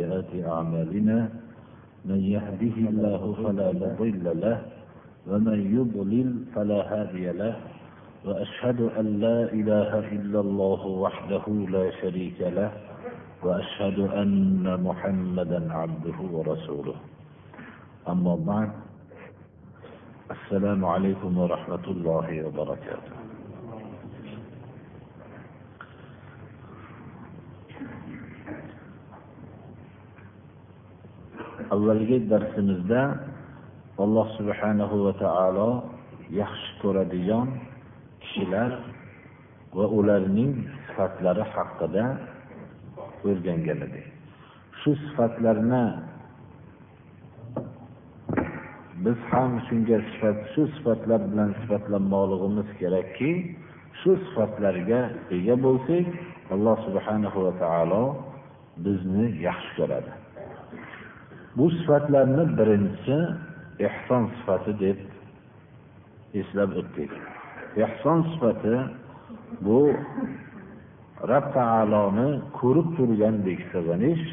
سيئات أعمالنا من يهده الله فلا مضل له ومن يضلل فلا هادي له وأشهد أن لا إله إلا الله وحده لا شريك له وأشهد أن محمدا عبده ورسوله. أما بعد السلام عليكم ورحمة الله وبركاته. Avvalgi darsimizda alloh subhanahu va taolo yaxshi ko'radigan kishilar va ularning sifatlari haqida o'rgangan edik. Shu sifatlarni biz ham shunga sifat shu sifatlar bilan sifatlanmoqligimiz kerakki shu sifatlarga ega bo'lsak alloh subhanahu va taolo bizni yaxshi ko'radi. Bu sifatlarni birinchisi ehson sifati deb eslab o'tdik. Ehson sifati bu rob taoloni ko'rib turgandek sig'inish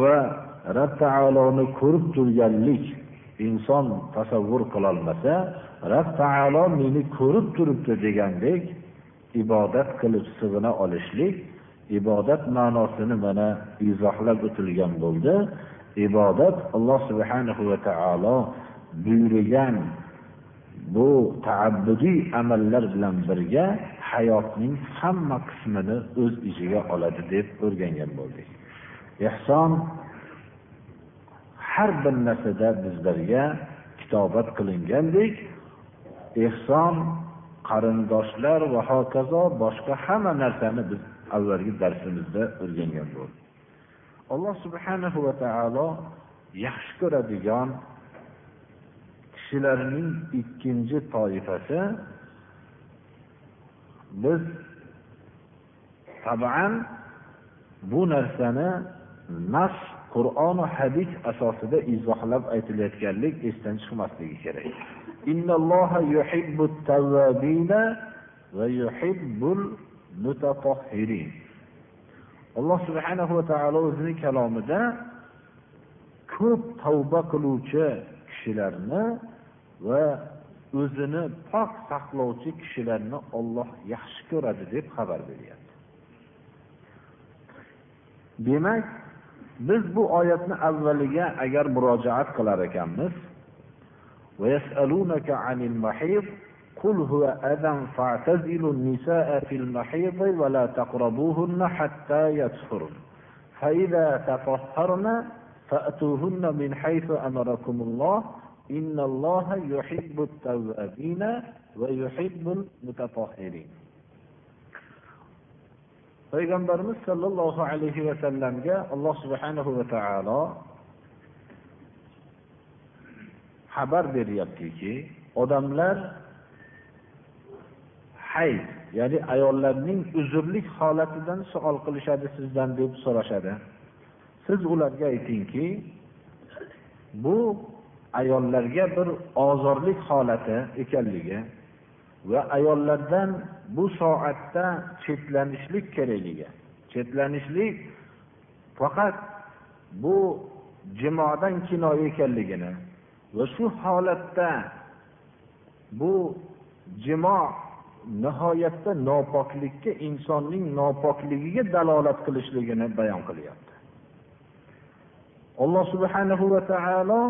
va rob taoloni ko'rib turganlik inson tasavvur qilolmasa rob taolo meni ko'rib turibdi degandek ibodat qilib sig'ina olishlik ibodat ma'nosini mana izohlab o'tilgan bo'ldi. Ibodat alloh subhanahu va taolo buyurgan bu taabbudiy amallar bilan birga hayotning hamma qismini o'z ichiga oladi deb o'rgangan bo'ldik. Ehson har bir narsada bizlarga kitobat qilingandek ehson qarindoshlar va hokazo boshqa hamma narsani biz avvalgi darsimizda o'rgangan bo'ldik. Alloh subhanahu va taolo yaxshi ko'radigan kishilarning ikkinchi toifasi biz taban bu narsani nas qur'oni hadis asosida izohlab aytilayotganlik esdan chiqmasligi kerak. Innalloha yuhibbu va yuhibbul alloh subhanahu va taolo o'zini kalomida ko'p tavba qiluvchi kishilarni va o'zini pok saqlovchi kishilarni olloh yaxshi ko'radi deb xabar beryapti. Demak biz bu oyatni avvaliga agar murojaat qilar ekanmiz قل هو أذى فاعتزلوا النساء في المحيض ولا تقربوهن حتى يطهرن. فإذا تطهرن فأتوهن من حيث أمركم الله. إن الله يحب التوابين ويحب المتطهرين. Payg'ambarimiz sollallohu alayhi vasallamga alloh subhanahu va taolo xabar beryaptiki odamlar hayz ya'ni ayollarning uzrlik holatidan savol qilishadi sizdan deb so'rashadi. Siz ularga aytingki bu ayollarga bir ozorlik holati ekanligi va ayollardan bu soatda chetlanishlik kerakligi. Chetlanishlik faqat bu jimodan kinoya ekanligini va shu holatda bu jimo nihoyatda nopoklikka insonning nopokligiga dalolat qilishligini bayon qilyapti. Alloh subhanahu va taolo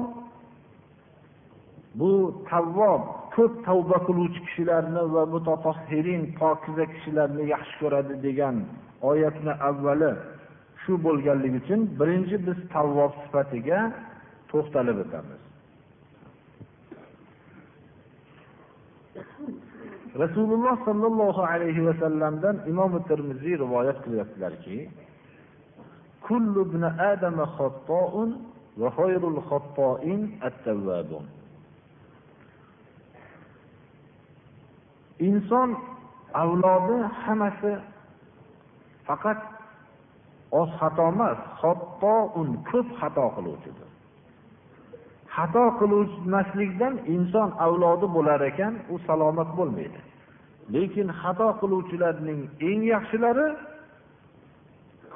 bu tavvob ko'p tavba qiluvchi kishilarni va mutatahirin pokiza kishilarni yaxshi ko'radi degan oyatni avvali shu bo'lganligi uchun birinchi biz tavvob sifatiga to'xtalib o'tamiz. rasululloh sollallohu alayhi vasallamdan imom termiziy rivoyat qilyaptilarki inson avlodi hammasi faqat oz xato emas xattoun ko'p xato qiluvchidir. xato qilmaslikdan inson avlodi bo'lar ekan u salomat bo'lmaydi lekin xato qiluvchilarning eng yaxshilari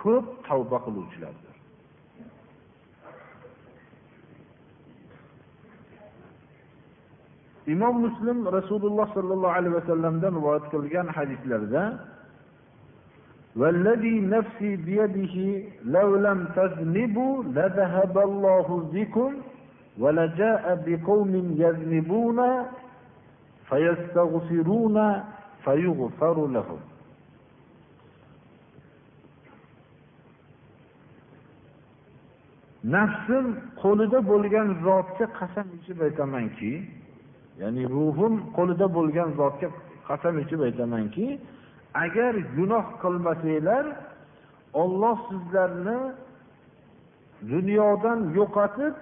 ko'p tavba qiluvchilardir imom muslim rasululloh sollallohu alayhi vasallamdan rivoyat qilgan hadislarda والذي نفسي بيده لو لم تذنبوا لذهب الله بكم ولجاء بقوم يذنبون فيستغفرون فيغفر لهم nafsim qo'lida bo'lgan zotga qasam ichib aytamanki ya'ni ruhim qo'lida bo'lgan zotga qasam ichib aytamanki agar gunoh qilmasanglar olloh sizlarni dunyodan yo'qotib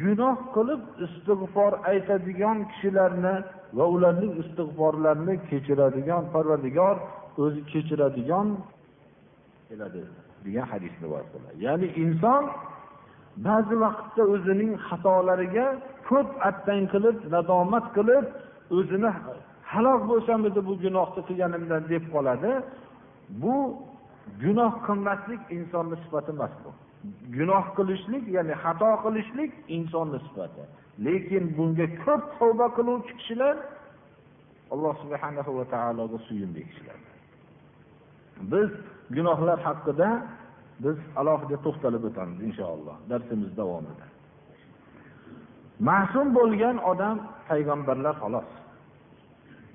gunoh qilib istig'for aytadigan kishilarni va ularning istig'forlarini kechiradigan parvardigor o'zi kechiradigan keladi degan hadis rivoyat qiladi. Ya'ni inson ba'zi vaqtda o'zining xatolariga ko'p attang qilib nadomat qilib o'zini halok bo'lsamidi bu gunohni qilganimdan deb qoladi. Bu gunoh qilmaslik insonni sifati emas bu. Gunoh qilishlik ya'ni xato qilishlik insonni sifati. Lekin bunga ko'p tavba qiluvchi kishilar alloh subhanahu va taologa suyumli kishilar. Biz gunohlar haqida biz alohida to'xtalib o'tamiz inshaalloh darsimiz davomida ma'sum bo'lgan odam payg'ambarlar xolos.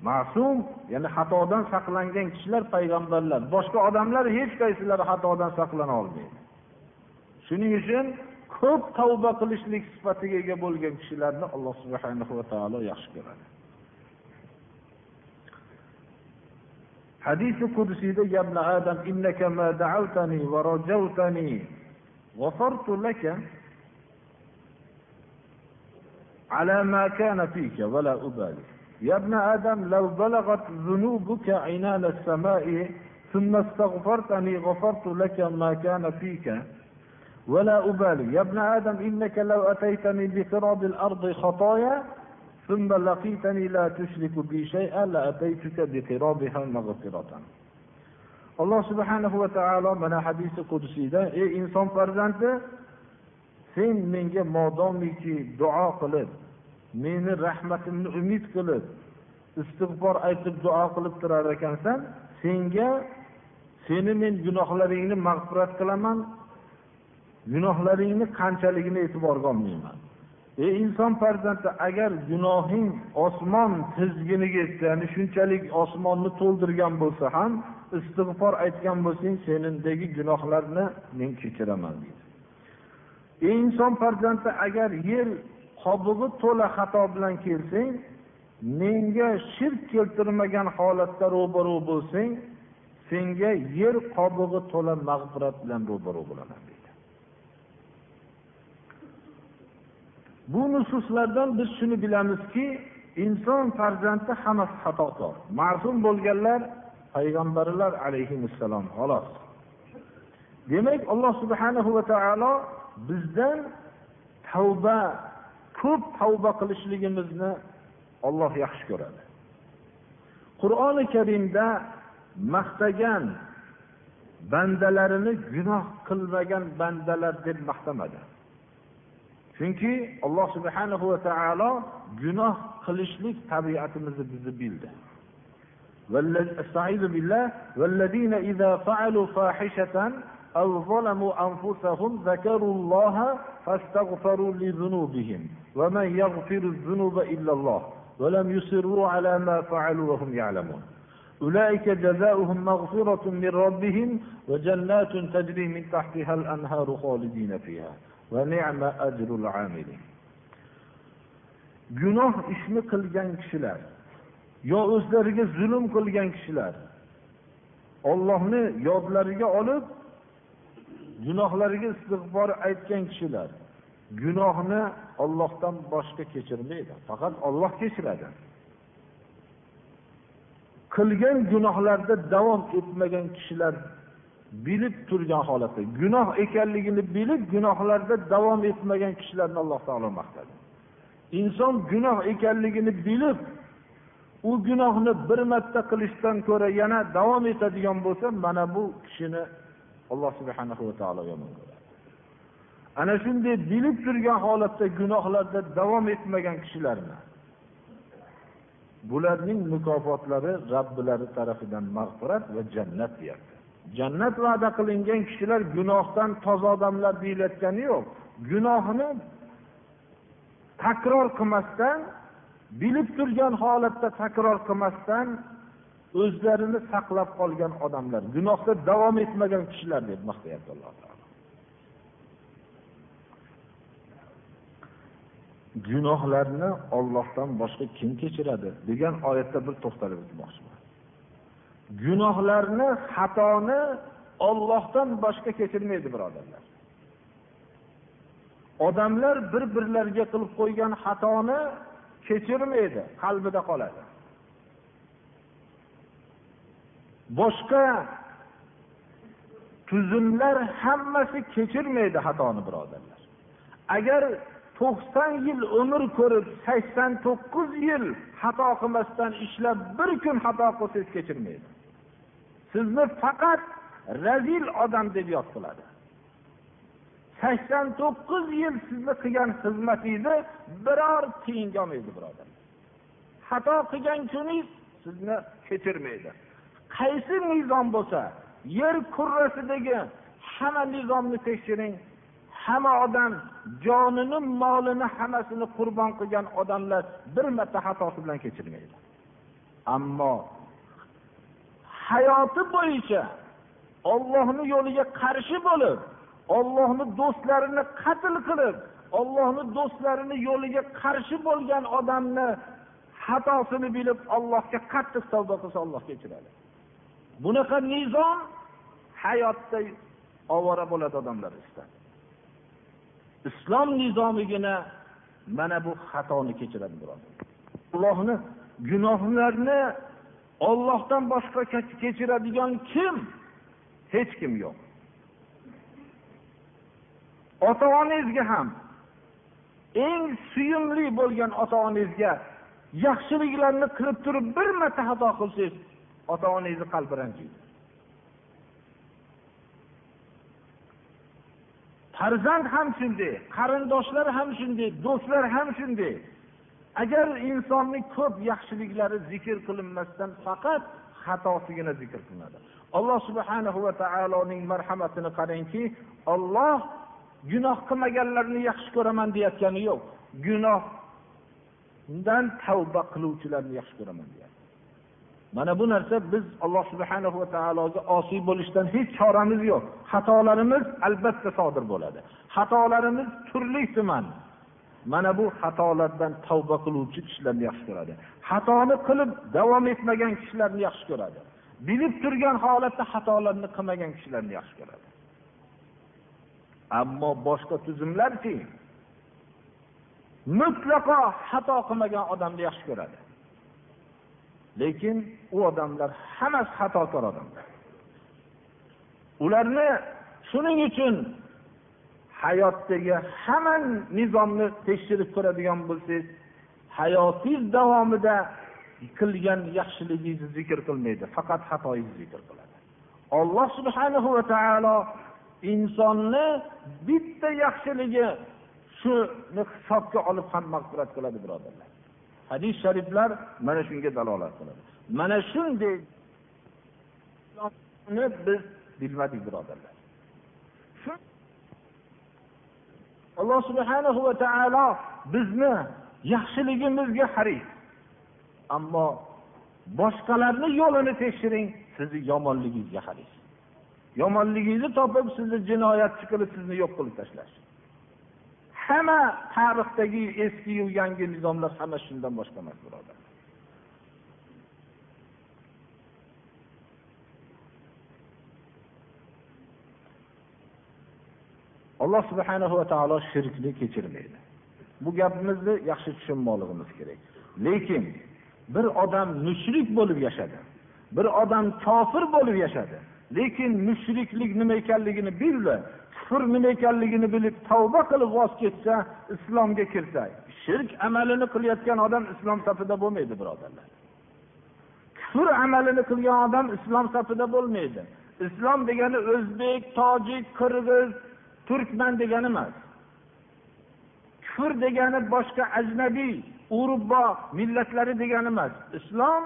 Ma'sum ya'ni xatodan saqlangan kishilar payg'ambarlar. Boshqa odamlar hech qaysilari xatodan saqlana olmaydi. shuning uchun ko'p tavba qilishlik sifatiga ega bo'lgan kishilarni alloh subhanahu va taolo yaxshi ko'radi hadisi qudsiyda yabna adam innaka ma da'awtani va rajawtani ghafartu laka على ما كان فيك ولا أبالي يا ابن آدم لو بلغت ذنوبك عنان السماء ثم استغفرتني غفرت لك ما كان فيك ولا أبالي يا ابن آدم إنك لو أتيتني بقراب الأرض خطايا ثم لقيتني لا تشرك بي شيئا لأتيتك بقرابها مغفرة alloh subhanahu va taolo mana hadisi qudsiyda ey inson farzandi sen menga modomiki duo qilib meni rahmatimni umid qilib istig'for aytib duo qilib turar ekansan senga seni men gunohlaringni mag'firat qilaman gunohlaringni qanchaligini e'tiborga olmayman. Ey inson farzandi agar gunohing osmon tizginiga yetsa ya'ni shunchalik osmonni to'ldirgan bo'lsa ham istig'for aytgan bo'lsang senindagi gunohlarni men kechiraman deydi. Ey inson farzandi agar yer qobig'i to'la xato bilan kelsang menga shirk keltirmagan holatda ro'baro bo'lsang senga yer qobig'i to'la mag'firat bilan ro'baro bo'laman deydi bu nususlardan biz shuni bilamizki inson farzandi hammasi xatokor ma'sum bo'lganlar payg'ambarlar alayhissalom xolos. Demak alloh subhanahu va taolo bizdan tavba ko'p tavba qilishligimizni olloh yaxshi ko'radi. Qur'oni karimda maqtagan bandalarini gunoh qilmagan bandalar deb maqtamadi. Chunki alloh subhanahu va taolo gunoh qilishlik tabiatimizni bizni bildi. استعيذ بالله والذين إذا فعلوا فاحشة أو ظلموا أنفسهم ذكروا الله فاستغفروا لذنوبهم ومن يغفر الذنوب إلا الله ولم يصروا على ما فعلوا وهم يعلمون أولئك جزاؤهم مغفرة من ربهم وجنات تجري من تحتها الأنهار خالدين فيها va ajrul. Gunoh ishni qilgan kishilar yo o'zlariga zulm qilgan kishilar Allohni yodlariga olib gunohlariga istig'for aytgan kishilar gunohni Allohdan boshqa kechirmaydi. Faqat Alloh kechiradi. Qilgan gunohlarda davom etmagan kishilar bilib turgan holatda gunoh ekanligini bilib gunohlarda davom etmagan kishilarni alloh taolo maqtadi. Inson gunoh ekanligini bilib u gunohni bir marta qilishdan ko'ra yana davom etadigan bo'lsa mana bu kishini alloh subhanahu va taolo yomon ko'radi ana shunday bilib turgan holatda gunohlarda davom etmagan kishilarni bularning mukofotlari robbilari tarafidan mag'firat va jannat deyapti. Jannat va'da qilingan kishilar gunohdan toza odamlar deyilayotgani yo'q. Gunohini takror qilmasdan bilib turgan holatda takror qilmasdan o'zlarini saqlab qolgan odamlar. Gunohda davom etmagan kishilar deb maqtayapti alloh taolo. Gunohlarni ollohdan boshqa kim kechiradi? degan oyatda bir to'xtalib o'tmoqchiman. Gunohlarni xatoni ollohdan boshqa kechirmaydi birodarlar. Odamlar bir birlariga qilib qo'ygan xatoni kechirmaydi qalbida qoladi. Boshqa tuzumlar hammasi kechirmaydi xatoni birodarlar. Agar to'qson yil umr ko'rib sakson to'qqiz yil xato qilmasdan ishlab bir kun xato qilsangiz kechirmaydi. Sizni faqat razil odam deb yod qiladi sakson to'qqiz yil sizni qilgan xizmatingizni biror tiyinga olmaydi birodar. Xato qilgan kuningiz sizni kechirmaydi. Qaysi nizom bo'lsa yer kurrasidagi hamma nizomni tekshiring. Hamma odam jonini molini hammasini qurbon qilgan odamlar bir marta xatosi bilan kechirmaydi. Ammo hayoti bo'yicha ollohni yo'liga qarshi bo'lib ollohni do'stlarini qatl qilib ollohni do'stlarini yo'liga qarshi bo'lgan odamni xatosini bilib ollohga qattiq tavba qilsa olloh kechiradi bunaqa nizom hayotda ovora bo'ladi odamlar istadi islom nizomigina mana bu xatoni kechiradi birodar allohni gunohlarni ollohdan boshqa kechiradigan kim? Hech kim yo'q. Ota onangizga ham. Eng suyumli bo'lgan ota onangizga yaxshiliklarni qilib turib bir marta xato qilsangiz ota onangizni qalbi ranjiydi. Farzand ham shunday qarindoshlar ham shunday do'stlar ham shunday. Agar insonni ko'p yaxshiliklari zikr qilinmasdan faqat xatosigina zikr qilinadi. Alloh subhanahu va taoloning marhamatini qarangki olloh gunoh qilmaganlarni yaxshi ko'raman deyayotgani yo'q. Gunohdan tavba qiluvchilarni yaxshi ko'raman deyapti. Mana bu narsa biz alloh subhana va taologa osiy bo'lishdan hech choramiz yo'q. Xatolarimiz albatta sodir bo'ladi. Xatolarimiz turli tuman mana bu xatolardan tavba qiluvchi kishilarni yaxshi ko'radi. Xatoni qilib davom etmagan kishilarni yaxshi ko'radi. Bilib turgan holatda xatolarni qilmagan kishilarni yaxshi ko'radi. Ammo boshqa tuzumlarki mutlaqo xato qilmagan odamni yaxshi ko'radi. Lekin u odamlar hammasi xatokor odamlar. Ularni shuning uchun hayotdagi hamma nizomni tekshirib ko'radigan bo'lsangiz hayotingiz davomida qilgan yaxshiligingizni zikr qilmaydi faqat xatoyingizni zikr qiladi. Alloh subhanahu va taolo insonni bitta yaxshiligi shuni hisobga olib ham mag'firat qiladi birodarlar. Hadis shariflar mana shunga dalolat qiladi. Mana shunday biz bilmadik birodarlar. Alloh subhana va taolo bizni yaxshiligimizga haris ammo boshqalarni yo'lini tekshiring sizni yomonligingizga haris yomonligingizni topib sizni jinoyatchi qilib sizni yo'q qilib tashlash. Hamma tarixdagi eskiyu yangi nizomlar hamma shundan boshqa emas birodar. Alloh subhanahu va taolo shirkni kechirmaydi. Bu gapimizni yaxshi tushunmoqligimiz kerak. Lekin bir odam mushrik bo'lib yashadi bir odam kofir bo'lib yashadi lekin mushriklik nima ekanligini bildi kufr nima ekanligini bilib tavba qilib voz kechsa islomga kirsa shirk amalini qilayotgan odam islom safida bo'lmaydi birodarlar. Kufr amalini qilgan odam islom safida bo'lmaydi. Islom degani o'zbek tojik qirg'iz turkman degani emas. Kufr degani boshqa ajnabiy urubbo millatlari degani emas. Islom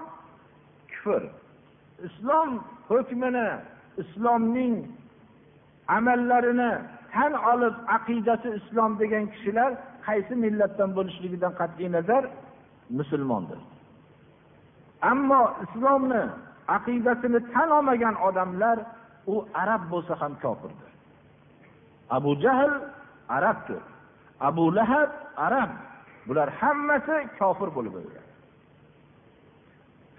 kufr. Islom hukmini islomning amallarini tan olib aqidasi islom degan kishilar qaysi millatdan bo'lishligidan qat'iy nazar? Musulmondir. Ammo islomni aqidasini tan olmagan odamlar u arab bo'lsa ham kofirdir. Abu jahl arabdir abu lahab arab. Bular hammasi kofir bo'lib o'lgan.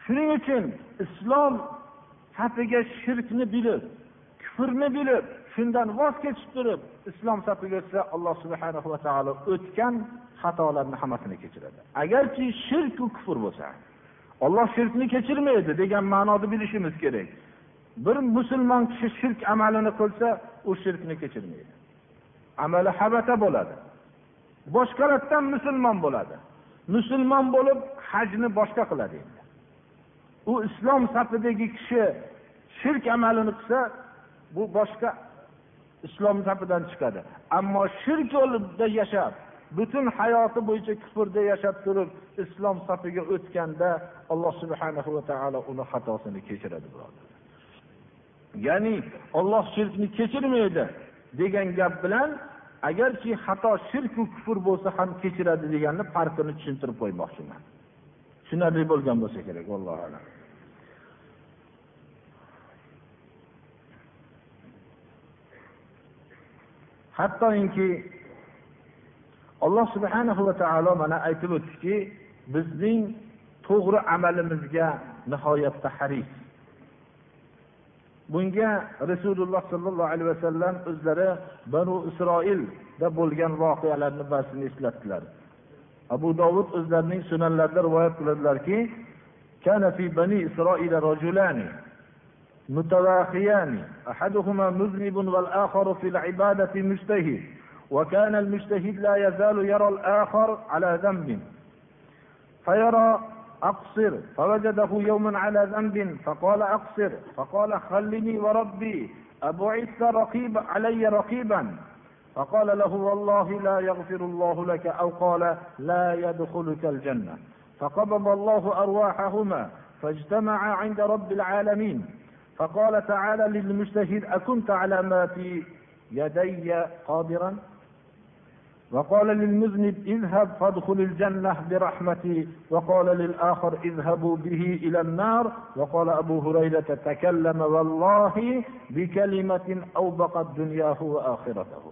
Shuning uchun islom safiga shirkni bilib kufrni bilib shundan voz kechib turib islom safiga o'tsa alloh subhana va taolo o'tgan xatolarni hammasini kechiradi. Agarki shirku kufr bo'lsa olloh shirkni kechirmaydi degan ma'noda bilishimiz kerak. Bir musulmon kishi shirk amalini qilsa u shirkni kechirmaydi. Amali habata bo'ladi. Boshqalardan musulmon bo'ladi. Musulmon bo'lib hajni boshqa qiladi endi. U islom safidagi kishi shirk amalini qilsa bu boshqa islom safidan chiqadi. Ammo shirk yo'lida yashab butun hayoti bo'yicha kufrda yashab turib islom safiga o'tganda alloh subhanahu va taolo uni xatosini kechiradi ya'ni olloh shirkni kechirmaydi degan gap bilan agarki xato shirku kufr bo'lsa ham kechiradi deganni farqini tushuntirib qo'ymoqchiman. Tushunarli bo'lgan bo'lsa kerak allohu alam. Hattoki alloh subhanahu va taolo mana aytib o'tdiki bizning to'g'ri amalimizga nihoyatda haris. bunga rasululloh sollallohu alayhi vasallam o'zlari banu isroilda bo'lgan voqealarni ba'zisini eslatdilar abu dovud o'zlarining sunanlarida rivoyat qiladilarki كان في بني إسرائيل رجلان متواخيان أحدهما مذنب والآخر في العبادة مجتهد وكان المجتهد لا يزال يرى الآخر على ذنب فيرى أقصر. فوجده يوما على ذنب فقال أقصر. فقال خلني وربي أبعثت رقيب علي رقيبا؟ فقال له والله لا يغفر الله لك أو قال لا يدخلك الجنة. فقبض الله أرواحهما فاجتمعا عند رب العالمين. فقال تعالى للمجتهد أكنت على ما في يدي قادرا؟ وقال للمذنب اذهب فادخل الجنة برحمتي وقال للآخر اذهبوا به إلى النار وقال أبو هريرة تكلم والله بكلمة أوبقت دنياه وآخرته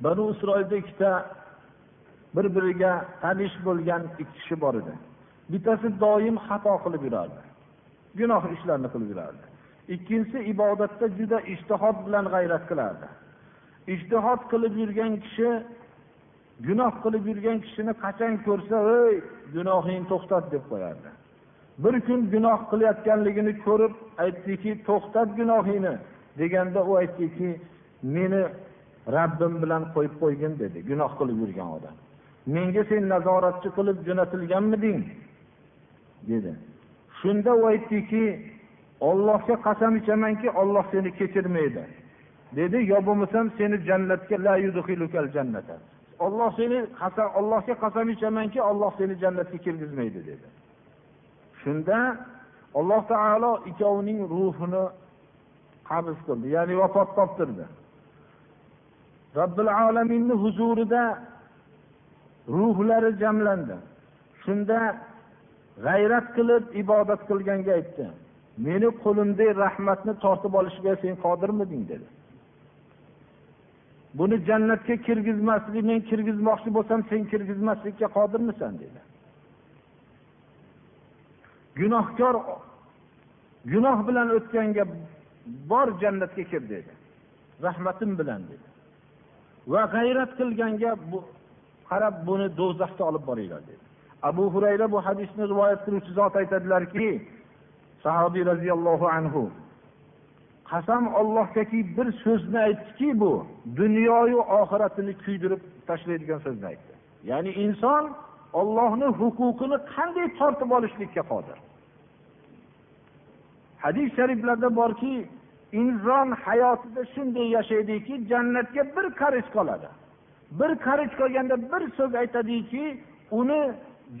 بنو إسرائيل ikkita bir biriga tanish bo'lgan ikki kishi bor edi bittasi doim xato qilib yurardi gunoh ishlarni qilib yurardi ikkinchisi ibodatda juda ishtihod bilan g'ayrat qilardi Ijtihod qilib yurgan kishi gunoh qilib yurgan kishini qachon ko'rsa ey gunohingni to'xtat deb qo'yardi. Bir kun gunoh qilayotganligini ko'rib aytdiki to'xtat gunohingni deganda u aytdiki meni rabbim bilan qo'yib qo'ygin dedi gunoh qilib yurgan odam. Menga sen nazoratchi qilib jo'natilganmiding dedi. Shunda u aytdiki ollohga qasam ichamanki olloh seni kechirmaydi. Dedi yo bo'lmasam seni jannatga la jannata. Olloh seni qasam ollohga qasam ichamanki olloh seni jannatga kirgizmaydi dedi. Shunda alloh taolo ikkovining ruhini qabz qildi ya'ni vafot toptirdi. Robbil alaminni huzurida ruhlari jamlandi. Shunda g'ayrat qilib ibodat qilganga aytdi. Meni qo'limdagi rahmatni tortib olishga sen qodirmiding? dedi. Buni jannatga kirgizmaslik men kirgizmoqchi bo'lsam sen kirgizmaslikka qodirmisan dedi gunohkor gunoh bilan o'tganga bor jannatga kir dedi rahmatim bilan dedi va g'ayrat qilganga bu qarab buni do'zaxga olib boringlar dedi abu hurayra bu hadisni rivoyat qiluvchi zot aytadilarki sahobiy roziyallohu anhu qasam ollohgaki bir so'zni aytdiki bu dunyoyu oxiratini kuydirib tashlaydigan so'zni aytdi. Ya'ni inson ollohni huquqini qanday tortib olishlikka qodir? Hadis shariflarda borki inson hayotida shunday yashaydiki jannatga bir qarich qoladi. Bir qarich qolganda bir so'z aytadiki uni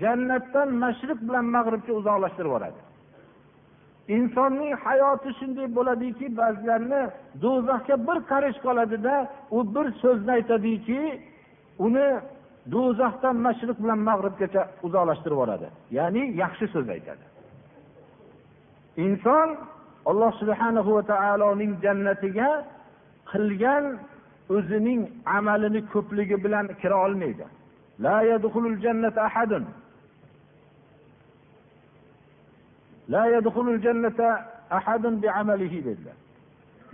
jannatdan mashriq bilan mag'ribga uzoqlashtirib yuboradi. Insonning hayoti shunday bo'ladiki ba'zilarni do'zaxga bir qarish qoladida u bir so'zni aytadiki uni do'zaxdan mashriq bilan mag'ribgacha uzoqlashtirib yuboradi. Ya'ni yaxshi so'z aytadi. Inson alloh subhanahu va taoloning jannatiga qilgan o'zining amalini ko'pligi bilan kira olmaydi. Dedilar.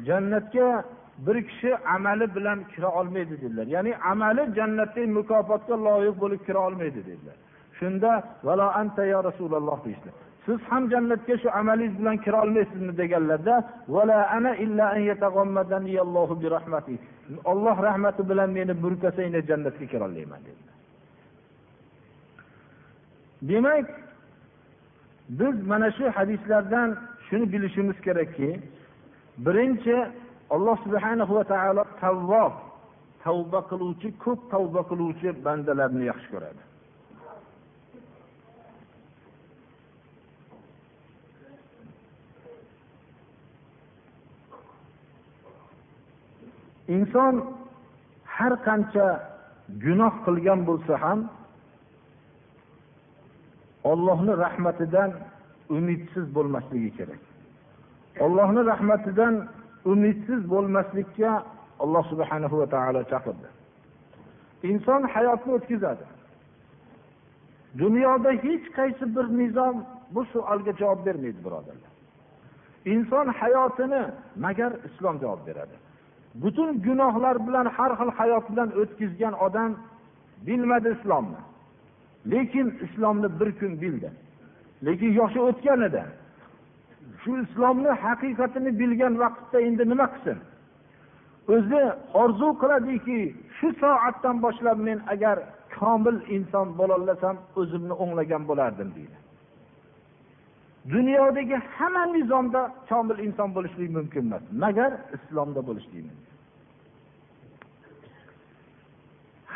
Jannatga bir kishi amali bilan kira olmaydi dedilar. Ya'ni amali jannatdagi mukofotga loyiq bo'lib kira olmaydi dedilar. Shunda valo anta ya rasululloh deyishdi. Siz ham jannatga shu amalingiz bilan kira olmaysizmi? deganlarda olloh rahmati bilan meni burkasanglar jannatga kira olmayman dedilar. Demak biz mana shu hadislardan shuni bilishimiz kerakki birinchi alloh subhanahu va taolo tavvob tavba qiluvchi ko'p tavba qiluvchi bandalarni yaxshi ko'radi. Inson har qancha gunoh qilgan bo'lsa ham ollohni rahmatidan umidsiz bo'lmasligi kerak. Ollohni rahmatidan umidsiz bo'lmaslikka alloh subhanahu va taolo chaqirdi. Inson hayotni o'tkazadi. Dunyoda hech qaysi bir nizom bu savolga javob bermaydi birodarlar. Inson hayotini magar islom javob beradi. Butun gunohlar bilan har xil hayot bilan o'tkazgan odam bilmadi islomni. Lekin islomni bir kun bildi. Lekin yoshi o'tgan edi shu islomni haqiqatini bilgan vaqtda endi nima qilsin? O'zi orzu qiladiki shu soatdan boshlab men agar komil inson bo'lolasam o'zimni o'nglagan bo'lardim deydi. Dunyodagi hamma nizomda komil inson bo'lishlik mumkin emas. Magar islomda bo'lishlik mumkin.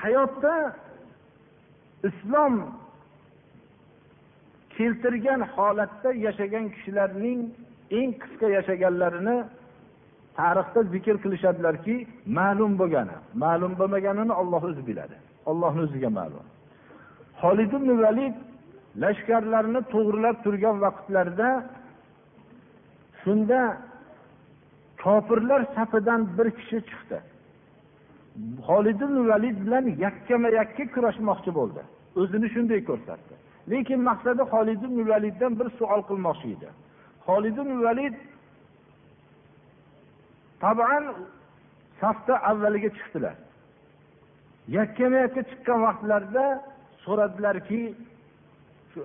Hayotda islom keltirgan holatda yashagan kishilarning eng qisqa yashaganlarini tarixda zikr qilishadilarki ma'lum bo'lgani ma'lum bo'lmaganini olloh o'zi biladi. Ollohni o'ziga ma'lum. Holid ibn valid lashkarlarini to'g'rilab turgan vaqtlarida shunda kofirlar safidan bir kishi chiqdi. Holid ibn valid bilan yakkama yakka kurashmoqchi bo'ldi. O'zini shunday ko'rsatdi. Lekin maqsadi holid ibn validdan bir savol qilmoqchi edi. Holid ibn valid taban safda avvaliga chiqdilar. Yakkama yakka chiqqan vaqtlarida so'radilarki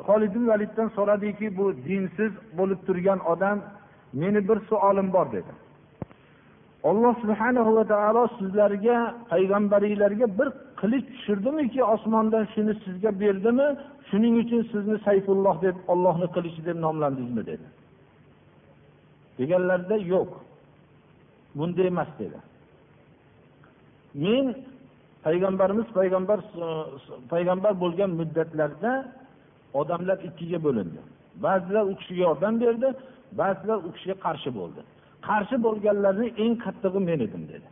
holid ibn validdan so'radiki bu dinsiz bo'lib turgan odam meni bir savolim bor dedi. Olloh subhanahu va taolo sizlarga payg'ambaringlarga bir qilich tushirdimiki osmondan shuni sizga berdimi? Shuning uchun sizni sayfulloh deb ollohni qilichi deb nomlandingizmi dedi. Deganlarida yo'q bunday emas dedi. Men payg'ambarimiz payg'ambar payg'ambar bo'lgan muddatlarda odamlar ikkiga bo'lindi. Ba'zilar u kishiga yordam berdi ba'zilar u kishiga qarshi bo'ldi. Qarshi bo'lganlarni eng qattig'i men edim dedi.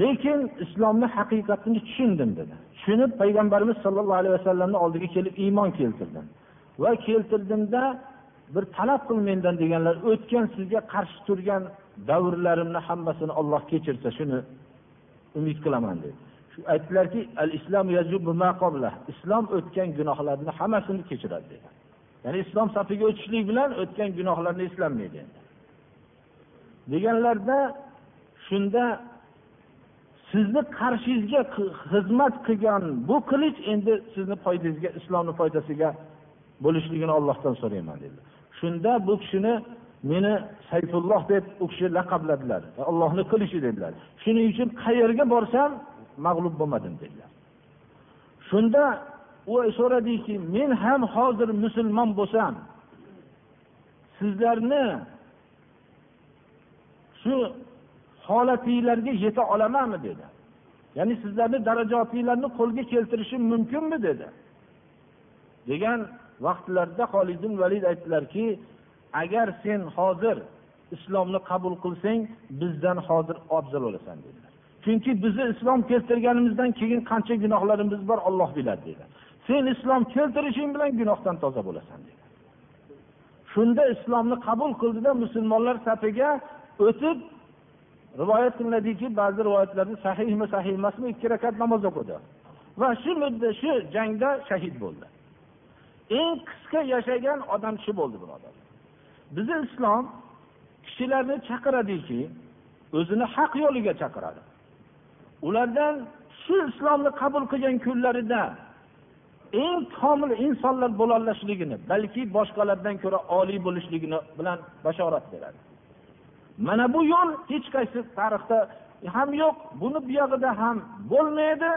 Lekin islomni haqiqatini tushundim dedi. Tushunib payg'ambarimiz sollallohu alayhi vasallamni oldiga kelib iymon keltirdim. Va keltirdimda bir talab qil mendan deganlar o'tgan sizga qarshi turgan davrlarimni hammasini olloh kechirsa shuni umid qilaman dedi. Shu aytdilarki al islom islom o'tgan gunohlarni hammasini kechiradi dedi. Ya'ni islom safiga o'tishlik bilan o'tgan gunohlarni eslanmaydi deganlarda shunda sizni qarshingizga xizmat qilgan bu qilich endi sizni foydangizga islomni foydasiga bo'lishligini ollohdan so'rayman dedi shunda bu kishini meni sayfulloh deb u kishi laqabladilar ollohni qilichi dedilar. Shuning uchun qayerga borsam mag'lub bo'lmadim dedilar. Shunda u so'radiki men ham hozir musulmon bo'lsam sizlarni shu holatinglarga yeta olamanmi dedi. Ya'ni sizlarni darajotinglarni qo'lga keltirishim mumkinmi? dedi. Degan vaqtlarda holid valid aytdilarki agar sen hozir islomni qabul qilsang bizdan hozir afzal bo'lasan dedilar. Chunki bizni islom keltirganimizdan keyin qancha gunohlarimiz bor olloh biladi dedilar. Sen islom keltirishing bilan gunohdan toza bo'lasan dedi. Shunda islomni qabul qildida musulmonlar safiga o'tib rivoyat qilinadiki ba'zi rivoyatlarda sahihmi sahih emasmi ikki rakat namoz o'qidi. Va shu mudda shu jangda shahid bo'ldi. Eng qisqa yashagan odam shu bo'ldi birodar. Bizni islom kishilarni chaqiradiki o'zini haq yo'liga chaqiradi. Ulardan shu islomni qabul qilgan kunlarida eng komil insonlar bo'lolishligini balki boshqalardan ko'ra oliy bo'lishligini bilan bashorat beradi. Mana bu yo'l hech qaysi tarixda ham yo'q buni buyog'ida ham bo'lmaydi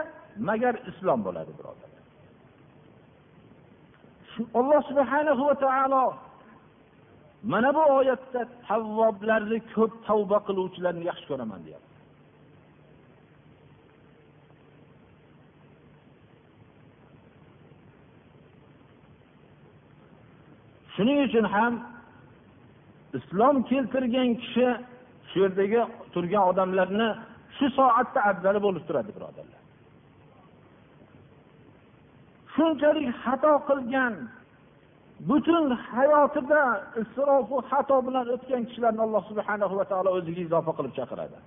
magar islom bo'ladi birodarlar alloh subhanahu va taolo mana bu oyatda tavvoblarni ko'p tavba qiluvchilarni yaxshi ko'raman deyapti. Shuning uchun ham islom keltirgan kishi shu yerdagi turgan odamlarni shu soatda afzali bo'lib turadi birodarlar. Shunchalik xato qilgan butun hayotida isrofu xato bilan o'tgan kishilarni alloh subhanahu va taolo o'ziga izofa qilib chaqiradi.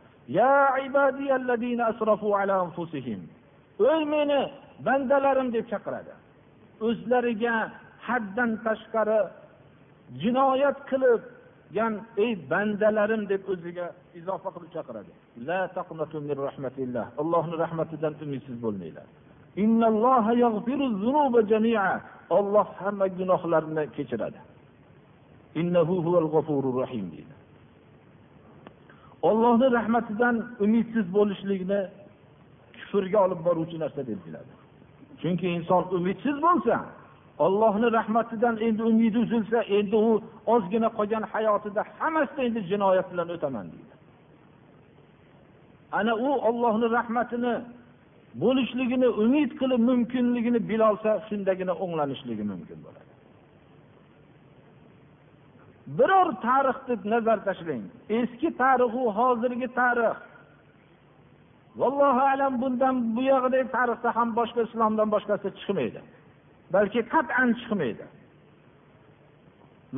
Ey meni bandalarim deb chaqiradi. O'zlariga haddan tashqari jinoyat qilib yan ey bandalarim deb o'ziga izofa qilib chaqiradi. Allohni rahmatidan umidsiz bo'lmanglar. Olloh hamma gunohlarni kechiradi. Ollohni rahmatidan umidsiz bo'lishlikni kufrga olib boruvchi narsa deb biladi chunki inson umidsiz bo'lsa ollohni rahmatidan endi umidi uzilsa endi u ozgina qolgan hayotida hammasida endi jinoyat bilan o'taman deydi. Ana u ollohni rahmatini bo'lishligini umid qilib mumkinligini bilolsa shundagina o'nglanishligi mumkin bo'ladi. Biror tarixni nazar tashlang. Eski tarixu hozirgi tarix. Vallohu alam bundan buyog'idagi tarixda ham boshqa islomdan boshqasi chiqmaydi. Balki qat'an chiqmaydi.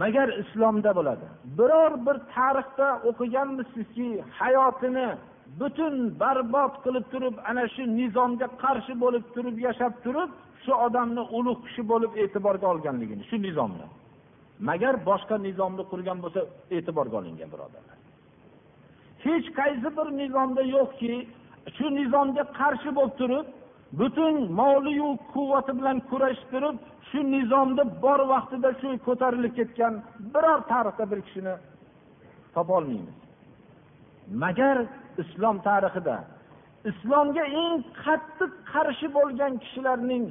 Magar islomda bo'ladi. Biror bir tarixda o'qiganmisizki hayotini butun barbod qilib turib ana shu nizomga qarshi bo'lib turib yashab turib shu odamni ulug' kishi bo'lib e'tiborga olganligini shu nizomni. Magar boshqa nizomni qurgan bo'lsa e'tiborga olingan birodarlar. Hech qaysi bir nizomda yo'qki shu nizomga qarshi bo'lib turib butun moliyu quvvati bilan kurash turib shu nizomda bor vaqtida shu ko'tarilib ketgan biror tarixda bir kishini topolmaymiz magar islom tarixida islomga eng qattiq qarshi bo'lgan kishilarning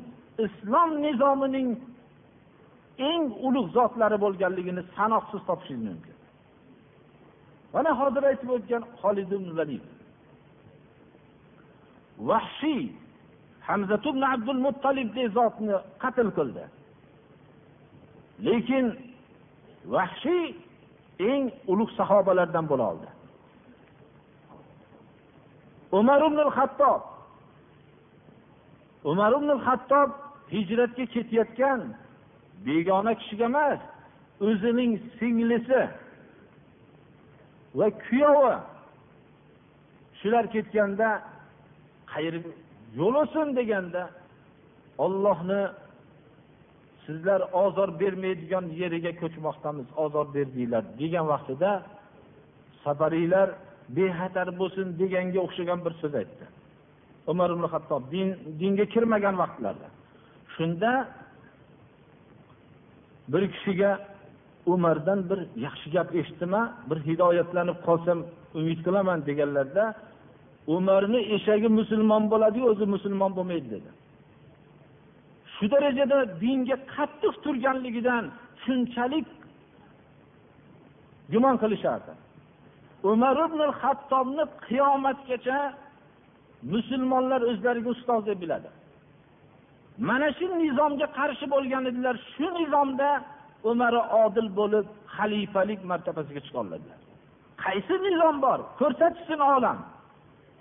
islom nizomining eng ulug' zotlari bo'lganligini sanoqsiz topishingiz mumkin. Mana hozir aytib o'tgan holid valid vahshiy hamza ibn abdul muttolibdek zotni qatl qildi. Lekin vahshiy eng ulug' sahobalardan bo'la oldi. Umar ibn hattob umar ibn hattob hijratga ketayotgan begona kishiga emas o'zining singlisi va kuyovi. Shular ketganda qayerga yo'l olsin deganda ollohni sizlar ozor bermaydigan yeriga ko'chmoqdamiz ozor berdinglar degan vaqtida safariylar bexatar bo'lsin deganga o'xshagan bir so'z aytdi. Umar ibn hattob din dinga kirmagan vaqtlarda shunda bir kishiga umardan bir yaxshi gap eshitdima bir hidoyatlanib qolsam umid qilaman deganlarda umarni eshagi musulmon bo'ladiyu o'zi musulmon bo'lmaydi dedi. Shu darajada dinga qattiq turganligidan shunchalik gumon qilishardi. Umar ibn hattobni qiyomatgacha musulmonlar o'zlariga ustoz deb biladi. Mana shu nizomga qarshi bo'lgan edilar. Shu nizomda umari odil bo'lib xalifalik martabasiga chiqa oladilar qaysi nizom bor? Ko'rsatishsin olam.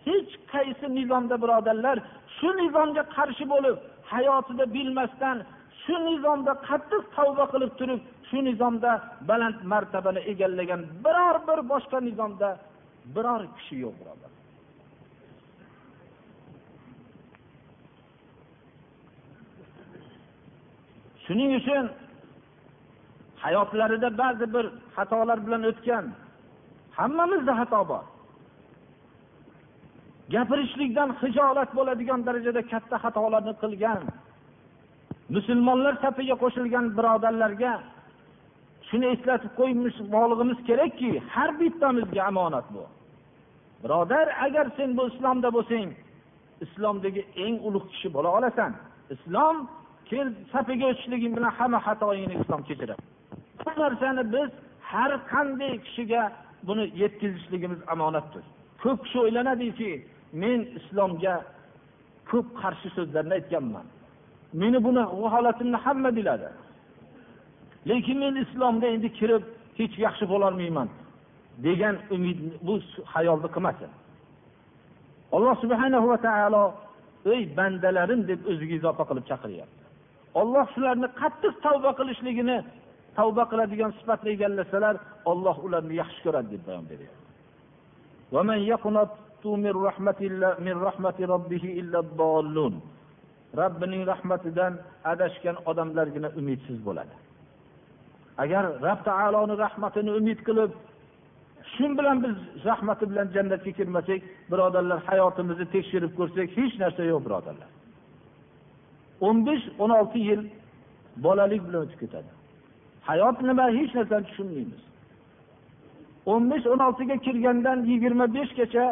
Hech qaysi nizomda birodarlar shu nizomga qarshi bo'lib hayotida bilmasdan shu nizomda qattiq tavba qilib turib shu nizomda baland martabani egallagan biror bir boshqa nizomda biror kishi yo'q birodar. Shuning uchun hayotlarida ba'zi bir xatolar bilan o'tgan hammamizda xato bor. Gapirishlikdan hijolat bo'ladigan darajada katta xatolarni qilgan musulmonlar safiga qo'shilgan birodarlarga shuni eslatib qo'ymoqligimiz kerakki har bittamizga omonat bu. Birodar agar sen bu islomda bo'lsang islomdagi eng ulug' kishi bo'la olasan. Islom kel safiga o'tishliging bilan hamma xatoingni islom kechiradi. Bu narsani biz har qanday kishiga buni yetkazishligimiz omonatdir. Ko'p kishi o'ylanadiki men islomga ko'p qarshi so'zlarni aytganman. Meni buni bu holatimni hamma biladi. Lekin men islomga endi kirib hech yaxshi bo'lolmayman degan umid bu hayolni qilmasin. Alloh subhanahu va taolo ey bandalarim deb o'ziga izofa qilib chaqiryapti. Olloh shularni qattiq tavba qilishligini tavba qiladigan sifatni egallasalar olloh ularni yaxshi ko'radi deb bayon beryapti. Robbining rahmatidan adashgan odamlargina umidsiz bo'ladi. Agar rob taoloni rahmatini umid qilib shu bilan biz rahmati bilan jannatga kirmasak birodarlar hayotimizni tekshirib ko'rsak hech narsa yo'q birodarlar. o'n besh o'n olti yil bolalik bilan o'tib ketadi. Hayot nima hech narsani tushunmaymiz. o'n besh o'n oltiga kirgandan yigirma beshgacha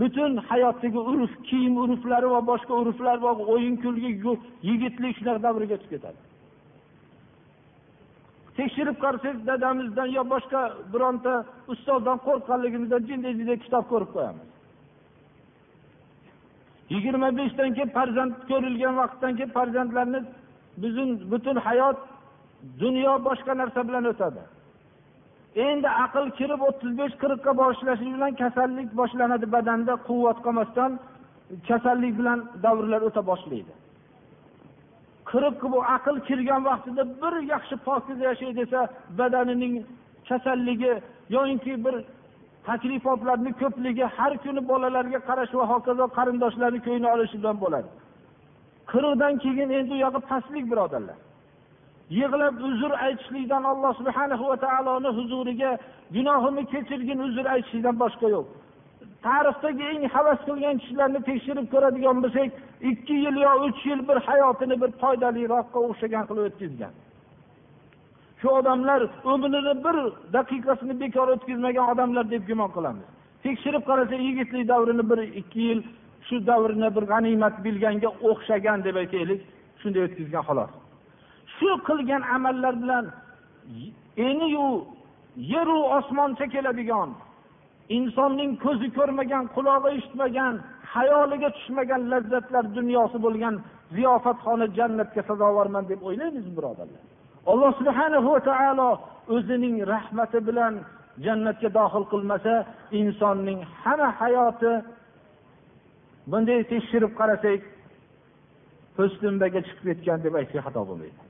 butun hayotdagi urf kiyim urflari va boshqa urflar va o'yin kulgi yigitlik shular davriga o'tib ketadi. Tekshirib qarasangiz dadamizdan yo boshqa bironta ustozdan qo'rqqanligimizdan jinday jinday kitob ko'rib qo'yamiz. Yigirma beshdan keyin farzand ko'rilgan vaqtdan keyin farzandlarni bizning butun hayot dunyo boshqa narsa bilan o'tadi. Endi aql kirib o'ttiz besh qirqqa boshlashi bilan kasallik boshlanadi badanda quvvat qolmasdan kasallik bilan davrlar o'ta boshlaydi. Qirq bu aql kirgan vaqtida bir yaxshi pokiza yashay desa badanining kasalligi yoinki bir taklifotlarni ko'pligi har kuni bolalarga qarash va hokazo qarindoshlarni ko'ngli olishi bilan bo'ladi. Qirqdan keyin endi u yog'i pastlik birodarlar. Yig'lab uzr aytishlikdan alloh subhanahu va taoloni huzuriga gunohimni kechirgin uzr aytishlikdan boshqa yo'q. Tarixdagi eng havas qilgan kishilarni tekshirib ko'radigan bo'lsak ikki yil yo uch yil bir hayotini bir foydaliroqqa o'xshagan qilib o'tkazgan. Shu odamlar umrini bir daqiqasini bekor o'tkazmagan odamlar deb gumon qilamiz. Tekshirib qarasa yigitlik davrini bir ikki yil shu davrni bir g'animat bilganga o'xshagan deb aytaylik shunday o'tkazgan xolos. Shu qilgan amallar bilan eniyu yeru osmoncha keladigan insonning ko'zi ko'rmagan qulog'i eshitmagan hayoliga tushmagan lazzatlar dunyosi bo'lgan ziyofatxona jannatga sazovorman deb o'ylaymizmi birodarlar. Alloh subhanahu va taolo o'zining rahmati bilan jannatga dohil qilmasa insonning hamma hayoti bunday tekshirib qarasak po'stinbaga chiqib ketgan deb aytsak xato bo'lmaydi.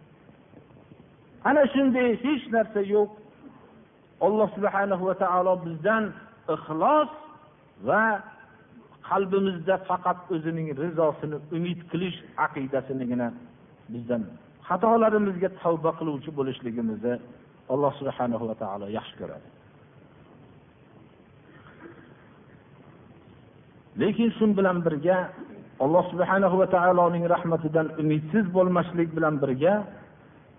Ana shunday hech narsa yo'q. Alloh subhanahu va taolo bizdan ixlos va qalbimizda faqat o'zining rizosini umid qilish aqidasinigina bizdan xatolarimizga tavba qiluvchi bo'lishligimizni alloh subhanahu va taolo yaxshi ko'radi. Lekin shu bilan birga alloh subhanahu va taoloning rahmatidan umidsiz bo'lmaslik bilan birga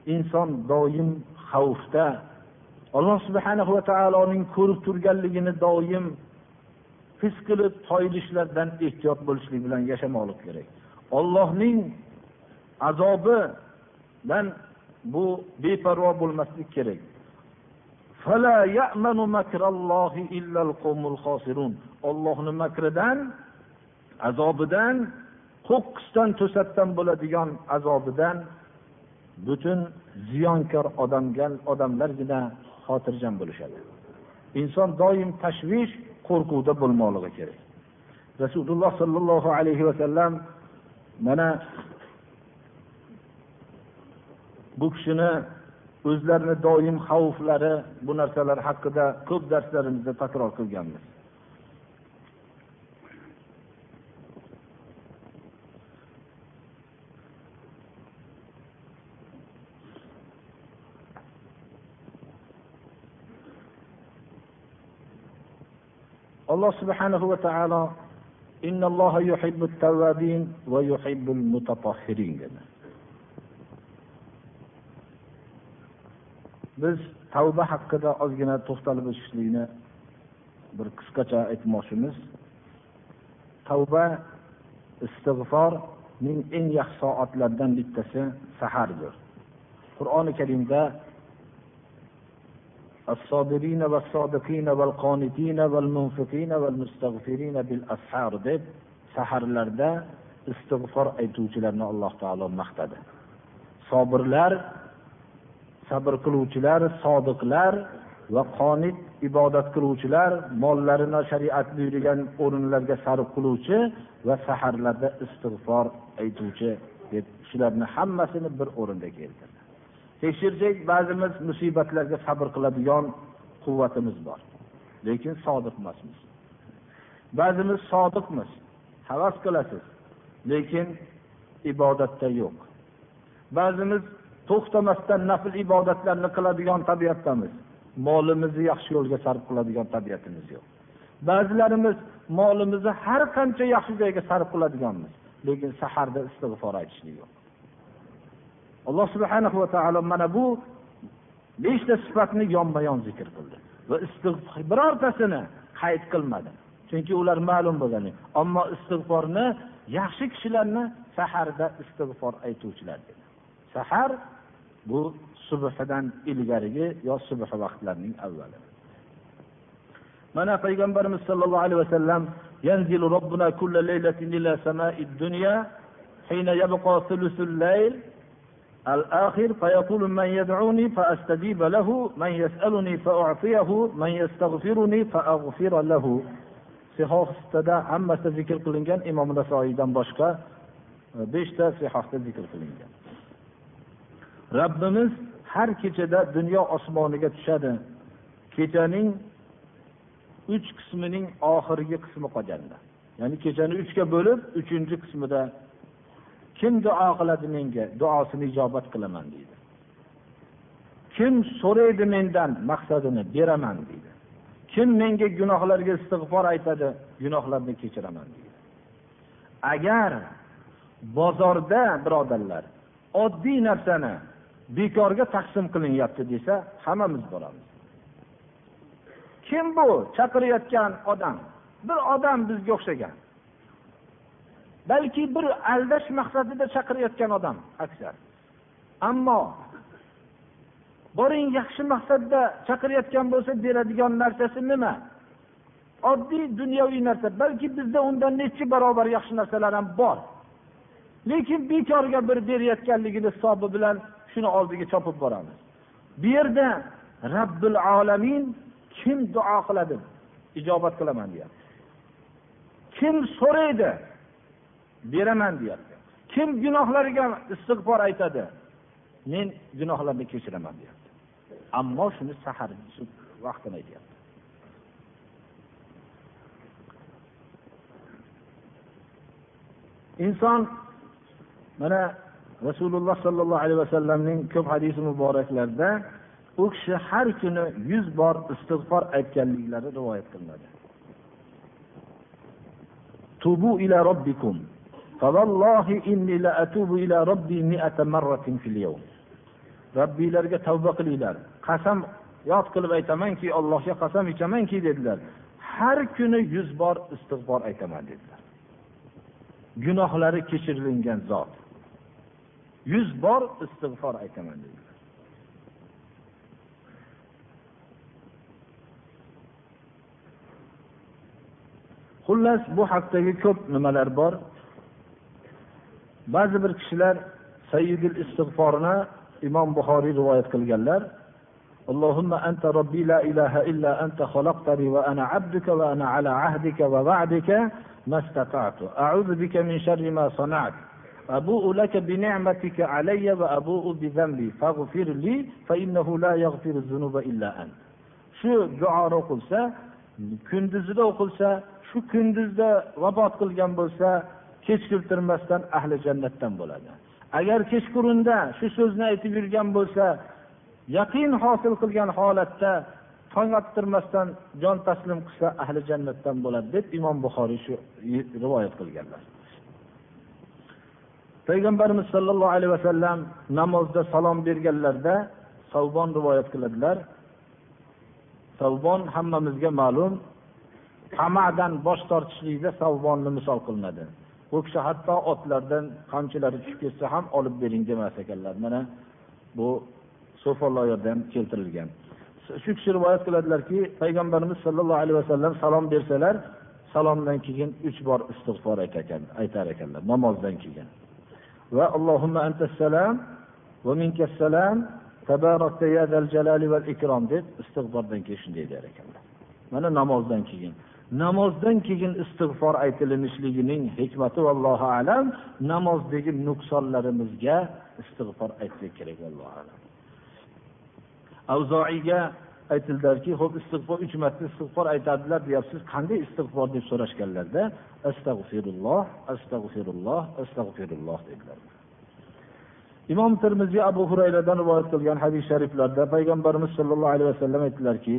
inson doim xavfda. Alloh subhana va taoloning ko'rib turganligini doim his qilib toyilishlardan ehtiyot bo'lishlik bilan yashamoqlik kerak. Ollohning azobidan bu beparvo bo'lmaslik kerak. Ollohni makridan azobidan qo'qqisdan to'satdan bo'ladigan azobidan butun ziyonkor odamlar odamlargina xotirjam bo'lishadi. Inson doim tashvish qo'rquvda bo'lmoqligi kerak. Rasululloh sollallohu alayhi vasallam mana bu kishini o'zlarini doim xavflari bu narsalar haqida ko'p darslarimizda takror qilganmiz. Alloh subhanahu va taolo dedi. Biz tavba haqida ozgina to'xtalib o'tishlikni bir qisqacha aytmoqchimiz. Tavba istig'forning eng yaxshi soatlaridan bittasi sahardir. Qur'oni karimda الصابرين والصادقين والقانتين والمنفقين والمستغفرين بالأسحار deb saharlarda istig'for aytuvchilarni alloh taolo maqtadi sobirlar sabr qiluvchilar sodiqlar va qonit ibodat qiluvchilar mollarini shariat buyurgan o'rinlarga sarf qiluvchi va saharlarda istig'for aytuvchi deb shularni hammasini bir o'rinda keltirdi Tekshirsak ba'zimiz musibatlarga sabr qiladigan quvvatimiz bor. Lekin sodiq emasmiz ba'zimiz sodiqmiz. Havas qilasiz lekin ibodatda yo'q. Ba'zimiz to'xtamasdan nafl ibodatlarni qiladigan tabiatdamiz. Molimizni yaxshi yo'lga sarf qiladigan tabiatimiz yo'q. Ba'zilarimiz molimizni har qancha yaxshi joyga sarf qiladiganmiz lekin saharda istig'for aytishlik yo'q. alloh subhana va taolo mana bu beshta sifatni yonma yon zikr qildi va istig'for birortasini qayd qilmadi chunki ular ma'lum bo'lgan ammo istig'forni yaxshi kishilarni saharda istig'for aytuvchilar dedi sahar bu subhidan ilgarigi yo subh vaqtlarining avvali mana payg'ambarimiz sollallohu alayhi vasallam ينزل ربنا كل ليلة إلى سماء الدنيا حين يبقى ثلث الليل الآخر فيقول من يدعوني فأستجيب له من يسألني فأعطيه من يستغفرني فأغفر له sihohda hammasi zikr qilingan imom nasoiydan boshqa beshta sihohda zikr qilingan robbimiz har kechada dunyo osmoniga tushadi kechaning uch qismining oxirgi qismi qolganda ya'ni kechani uchga bo'lib uchinchi qismida kim duo qiladi menga? Duosini ijobat qilaman deydi. Kim so'raydi mendan maqsadini beraman deydi. Kim menga gunohlarga istig'for aytadi gunohlarni kechiraman deydi. Agar bozorda birodarlar oddiy narsani bekorga taqsim qilinyapti desa hammamiz boramiz. Kim bu chaqirayotgan odam? Bir odam bizga o'xshagan. Balki bir aldash maqsadida chaqirayotgan odam aksar. Ammo boring yaxshi maqsadda chaqirayotgan bo'lsa beradigan narsasi nima? Oddiy dunyoviy narsa balki bizda undan necha barobar yaxshi narsalar ham bor. Lekin bekorga bir berayotganligini hisobi bilan shuni oldiga chopib boramiz. Bu yerda robbil olamin kim duo qiladi? Ijobat qilaman deyapti. Kim so'raydi? Beraman deyapti. Kim gunohlariga istig'for aytadi men gunohlarni kechiraman deyapti. Ammo shuni sahar vaqtini aytyapti. Inson mana rasululloh sollallohu alayhi vasallamning ko'p hadisi muboraklarida u kishi har kuni yuz bor istig'for aytganliklari rivoyat qilinadi. Tubu ila robbikum. robbiylarga tavba qilinglar. Qasam yod qilib aytamanki allohga qasam ichamanki dedilar. Har kuni yuz bor istig'for aytaman dedilar. Gunohlari kechirilgan zot. Yuz bor istig'for aytaman dedilar. Xullas bu haqdagi ko'p nimalar bor? ba'zi bir kishilar sayyidil istig'forni imom buxoriy rivoyat qilganlar اللهم أنت ربي لا إله إلا أنت خلقتني وأنا عبدك وأنا على عهدك ووعدك ما استطعت أعوذ بك من شر ما صنعت أبوء لك بنعمتك علي وأبوء بذنبي فاغفر لي فإنه لا يغفر الذنوب إلا أنت shu duoni o'qilsa kunduzida o'qilsa shu kunduzda vafot qilgan bo'lsa kechiktirmasdan ahli jannatdan bo'ladi. Agar kechqurunda shu so'zni aytib yurgan bo'lsa yaqin hosil qilgan holatda tong ottirmasdan jon taslim qilsa ahli jannatdan bo'ladi deb imom buxoriy shu rivoyat qilganlar. Payg'ambarimiz sollallohu alayhi vasallam namozda salom berganlarida savbon rivoyat qiladilar. Savbon hammamizga ma'lum tamadan bosh tortishlikda savbonni misol qilinadi bu kishi hatto otlardan qamchilari tushib ketsa ham olib bering demas ekanlar. Mana bu so'folloyerda ham keltirilgan. Shu kishi rivoyat qiladilarki payg'ambarimiz sollallohu alayhi vasallam salom bersalar salomdan keyin uch bor istig'for aytar ekanlar namozdan keyin. Va allohumma antassalam va minkassalam tabarakta ya zal jalali val ikrom deb istig'fordan keyin shunday der ekanlar. Mana namozdan keyin. Namozdan keyin istig'for aytilinishligining hikmati vallohu alam namozdagi nuqsonlarimizga istig'for aytsak kerak vallohu alam. Avzoiyga aytildilarki ho'p istig'for uch marta istig'for aytadilar deyapsiz. Qanday istig'for? deb so'rashganlarda astag'firulloh astag'firulloh astag'firulloh dedilar. Imom termiziy abu hurayradan rivoyat qilgan hadis shariflarda payg'ambarimiz sollallohu alayhi vasallam aytdilarki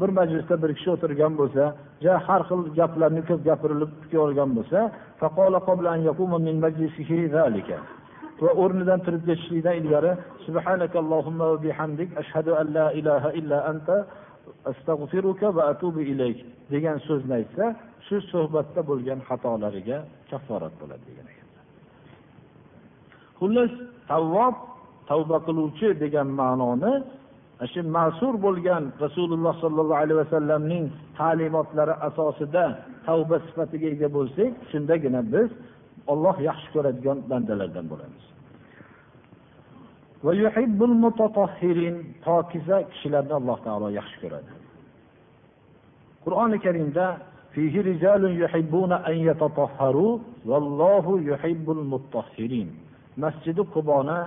bir majlisda bir kishi o'tirgan bo'lsa har xil gaplarni ko'p gapirilib ko'rgan bo'lsa va o'rnidan turib ketishlikdan ilgari subhanakallohumma va bihamdik ashhadu an la ilaha illa anta astag'firuka va atubu ilayk degan so'zni aytsa shu suhbatda bo'lgan xatolariga kafforat bo'ladi degan ekanlar xullas tavvob tavba qiluvchi degan ma'noni shu ma'sur bo'lgan rasululloh sollallohu alayhi vasallamning ta'limotlari asosida tavba sifatiga ega bo'lsak shundagina biz olloh yaxshi ko'radigan bandalardan bo'lamiz. Pokiza kishilarni alloh taolo yaxshi ko'radi. Qur'oni karimda masjidi quboni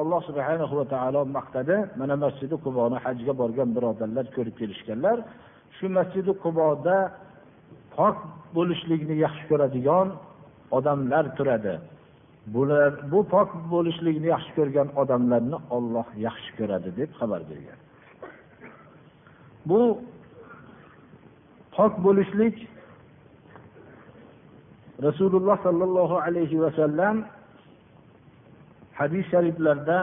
alloh subhanahu va taolo maqtadi. Mana masjidi quboni hajga borgan birodarlar ko'rib kelishganlar. Shu masjidi quboda pok bo'lishlikni yaxshi ko'radigan odamlar turadi. Bular bu pok bo'lishlikni yaxshi ko'rgan odamlarni olloh yaxshi ko'radi deb xabar bergan. Bu pok bo'lishlik rasululloh sollallohu alayhi vasallam hadis shariflarda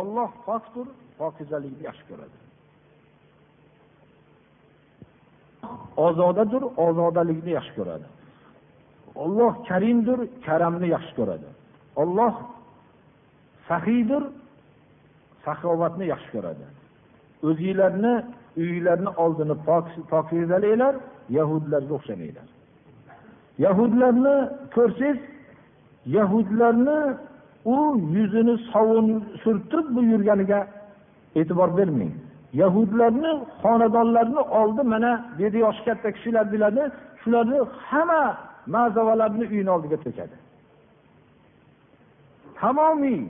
olloh pokdir pokizalikni yaxshi ko'radi ozodadir ozodalikni yaxshi ko'radi olloh karimdir karamni yaxshi ko'radi olloh sahiydir saxovatni yaxshi ko'radi. O'zinglarni uyinglarni oldini pokizalanglar yahudlarga o'xshamanglar. Yahudlarni ko'rsangiz yahudlarni u yuzini sovun surtib bu yurganiga e'tibor bermang. Yahudlarni xonadonlarini oldi mana bu yerda yoshi katta kishilar biladi shularni hamma mazavalarni uyini oldiga to'kadi. Tamomiy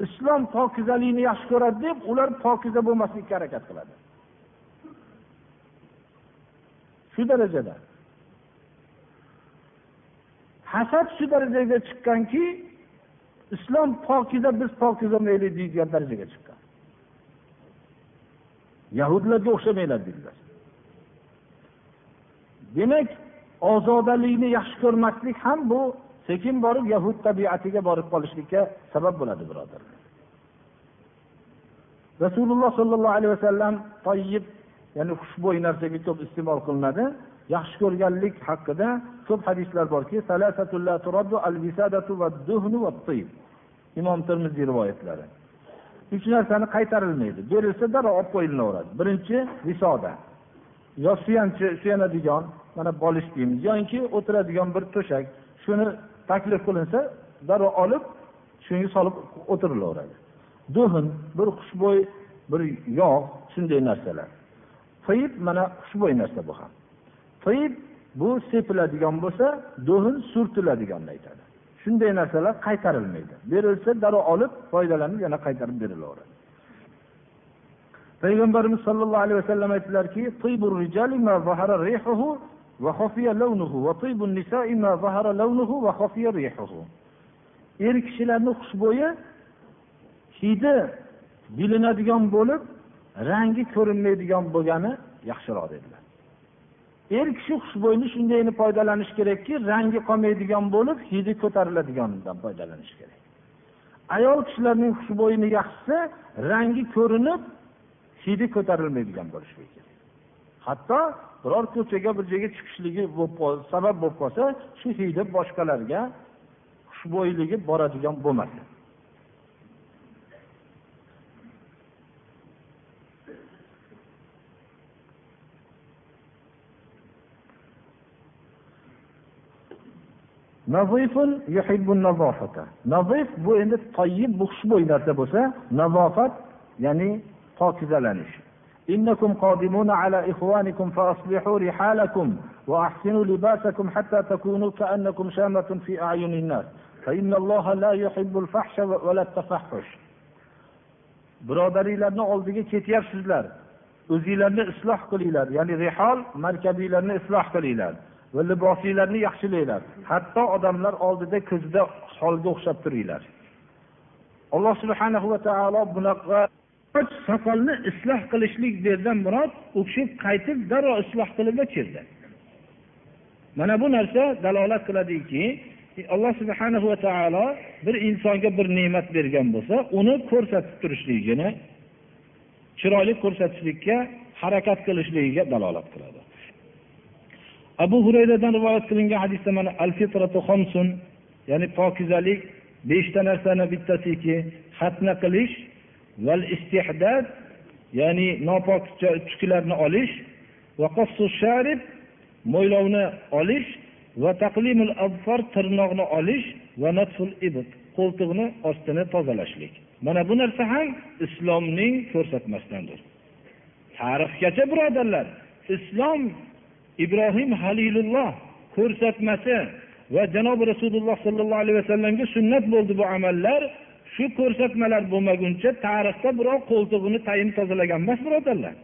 islom pokizalikni yaxshi ko'radi deb ular pokiza bo'lmaslikka harakat qiladi. Shu darajada. Hasad shu darajaga chiqqanki islom pokiza biz pokiza mayli deydigan darajaga chiqqan. Yahudlarga o'xshamanglar dedilar demak ozodalikni yaxshi ko'rmaslik ham bu sekin borib yahud tabiatiga borib qolishlikka sabab bo'ladi birodarlar rasululloh sollallohu alayhi vasallam toyib ya'ni xushbo'y narsaga ko'p iste'mol qilinadi. Yaxshi ko'rganlik haqida ko'p hadislar borki imom termiziy rivoyatlari. Uch narsani qaytarilmaydi. Berilsa darrov olib qo'yilaveradi birinchi visoda. Yo suyanchi suyanadigan mana bolish deymiz yoki o'tiradigan bir to'shak. Shuni taklif qilinsa darrov olib shunga solib o'tirilaveradi. Duhn bir xushbo'y bir yog' shunday narsalar. Tiyib mana xushbo'y narsa bu ham. Tiyib bu sepiladigan bo'lsa do'hin surtiladiganni aytadi. Shunday narsalar qaytarilmaydi. Berilsa darrov olib foydalanib yana qaytarib berilaveradi. Payg'ambarimiz sollallohu alayhi vasallam aytdilarki er kishilarni xushbo'yi hidi bilinadigan bo'lib rangi ko'rinmaydigan bo'lgani yaxshiroq dedilar. Er kishi xushbo'yni shundayni foydalanish kerakki rangi qolmaydigan bo'lib hidi ko'tariladiganidan foydalanish kerak. Ayol kishilarning xushbo'yini yaxshisi rangi ko'rinib hidi ko'tarilmaydigan bo'lishligi kerak. Hatto biror ko'chaga bir joyga chiqishligi sabab bo'lib qolsa shu hidi boshqalarga xushbo'yligi boradigan bo'lmasin nazif bu endi toyib bu xushbo'y narsa bo'lsa nazofat ya'ni pokizalanish إنكم قادمون على إخوانكم فأصلحوا رحالكم وأحسنوا لباسكم حتى تكونوا كأنكم شامة في أعين الناس فإن الله لا يحب الفحش ولا التفحش birodaringlarni oldiga ketyapsizlar o'zinglarni isloh qilinglar ya'ni rihol markabiylarni isloh qilinglar va libosinglarni yaxshilanglar hatto odamlar oldida ko'zida holga o'xshab turinglar alloh subhanahu va taolo bunaqa soqolni isloh qilishlik bu yerdan murod u kishi qaytib darrov isloh qilib o'chirdi mana bu narsa dalolat qiladiki alloh subhana va taolo bir insonga bir ne'mat bergan bo'lsa uni ko'rsatib turishligini chiroyli ko'rsatishlikka harakat qilishligiga dalolat qiladi. Abu hurayradan rivoyat qilingan hadisda mana al fitratu xomsun ya'ni pokizalik beshta narsani bittasiki xatna qilish val istihdad ya'ni nopok tuklarni olish va sharib mo'ylovni olish va taqlimul abfor tirnoqni olish va natful ibd qo'ltiqni ostini tozalashlik. Mana bu narsa ham islomning ko'rsatmasidandir. Tarixgacha birodarlar islom ibrohim halilulloh ko'rsatmasi va janobi rasululloh sollallohu alayhi vasallamga sunnat bo'ldi bu amallar shu ko'rsatmalar bo'lmaguncha tarixda birov qo'ltig'ini tayin tozalagan emas birodarlar.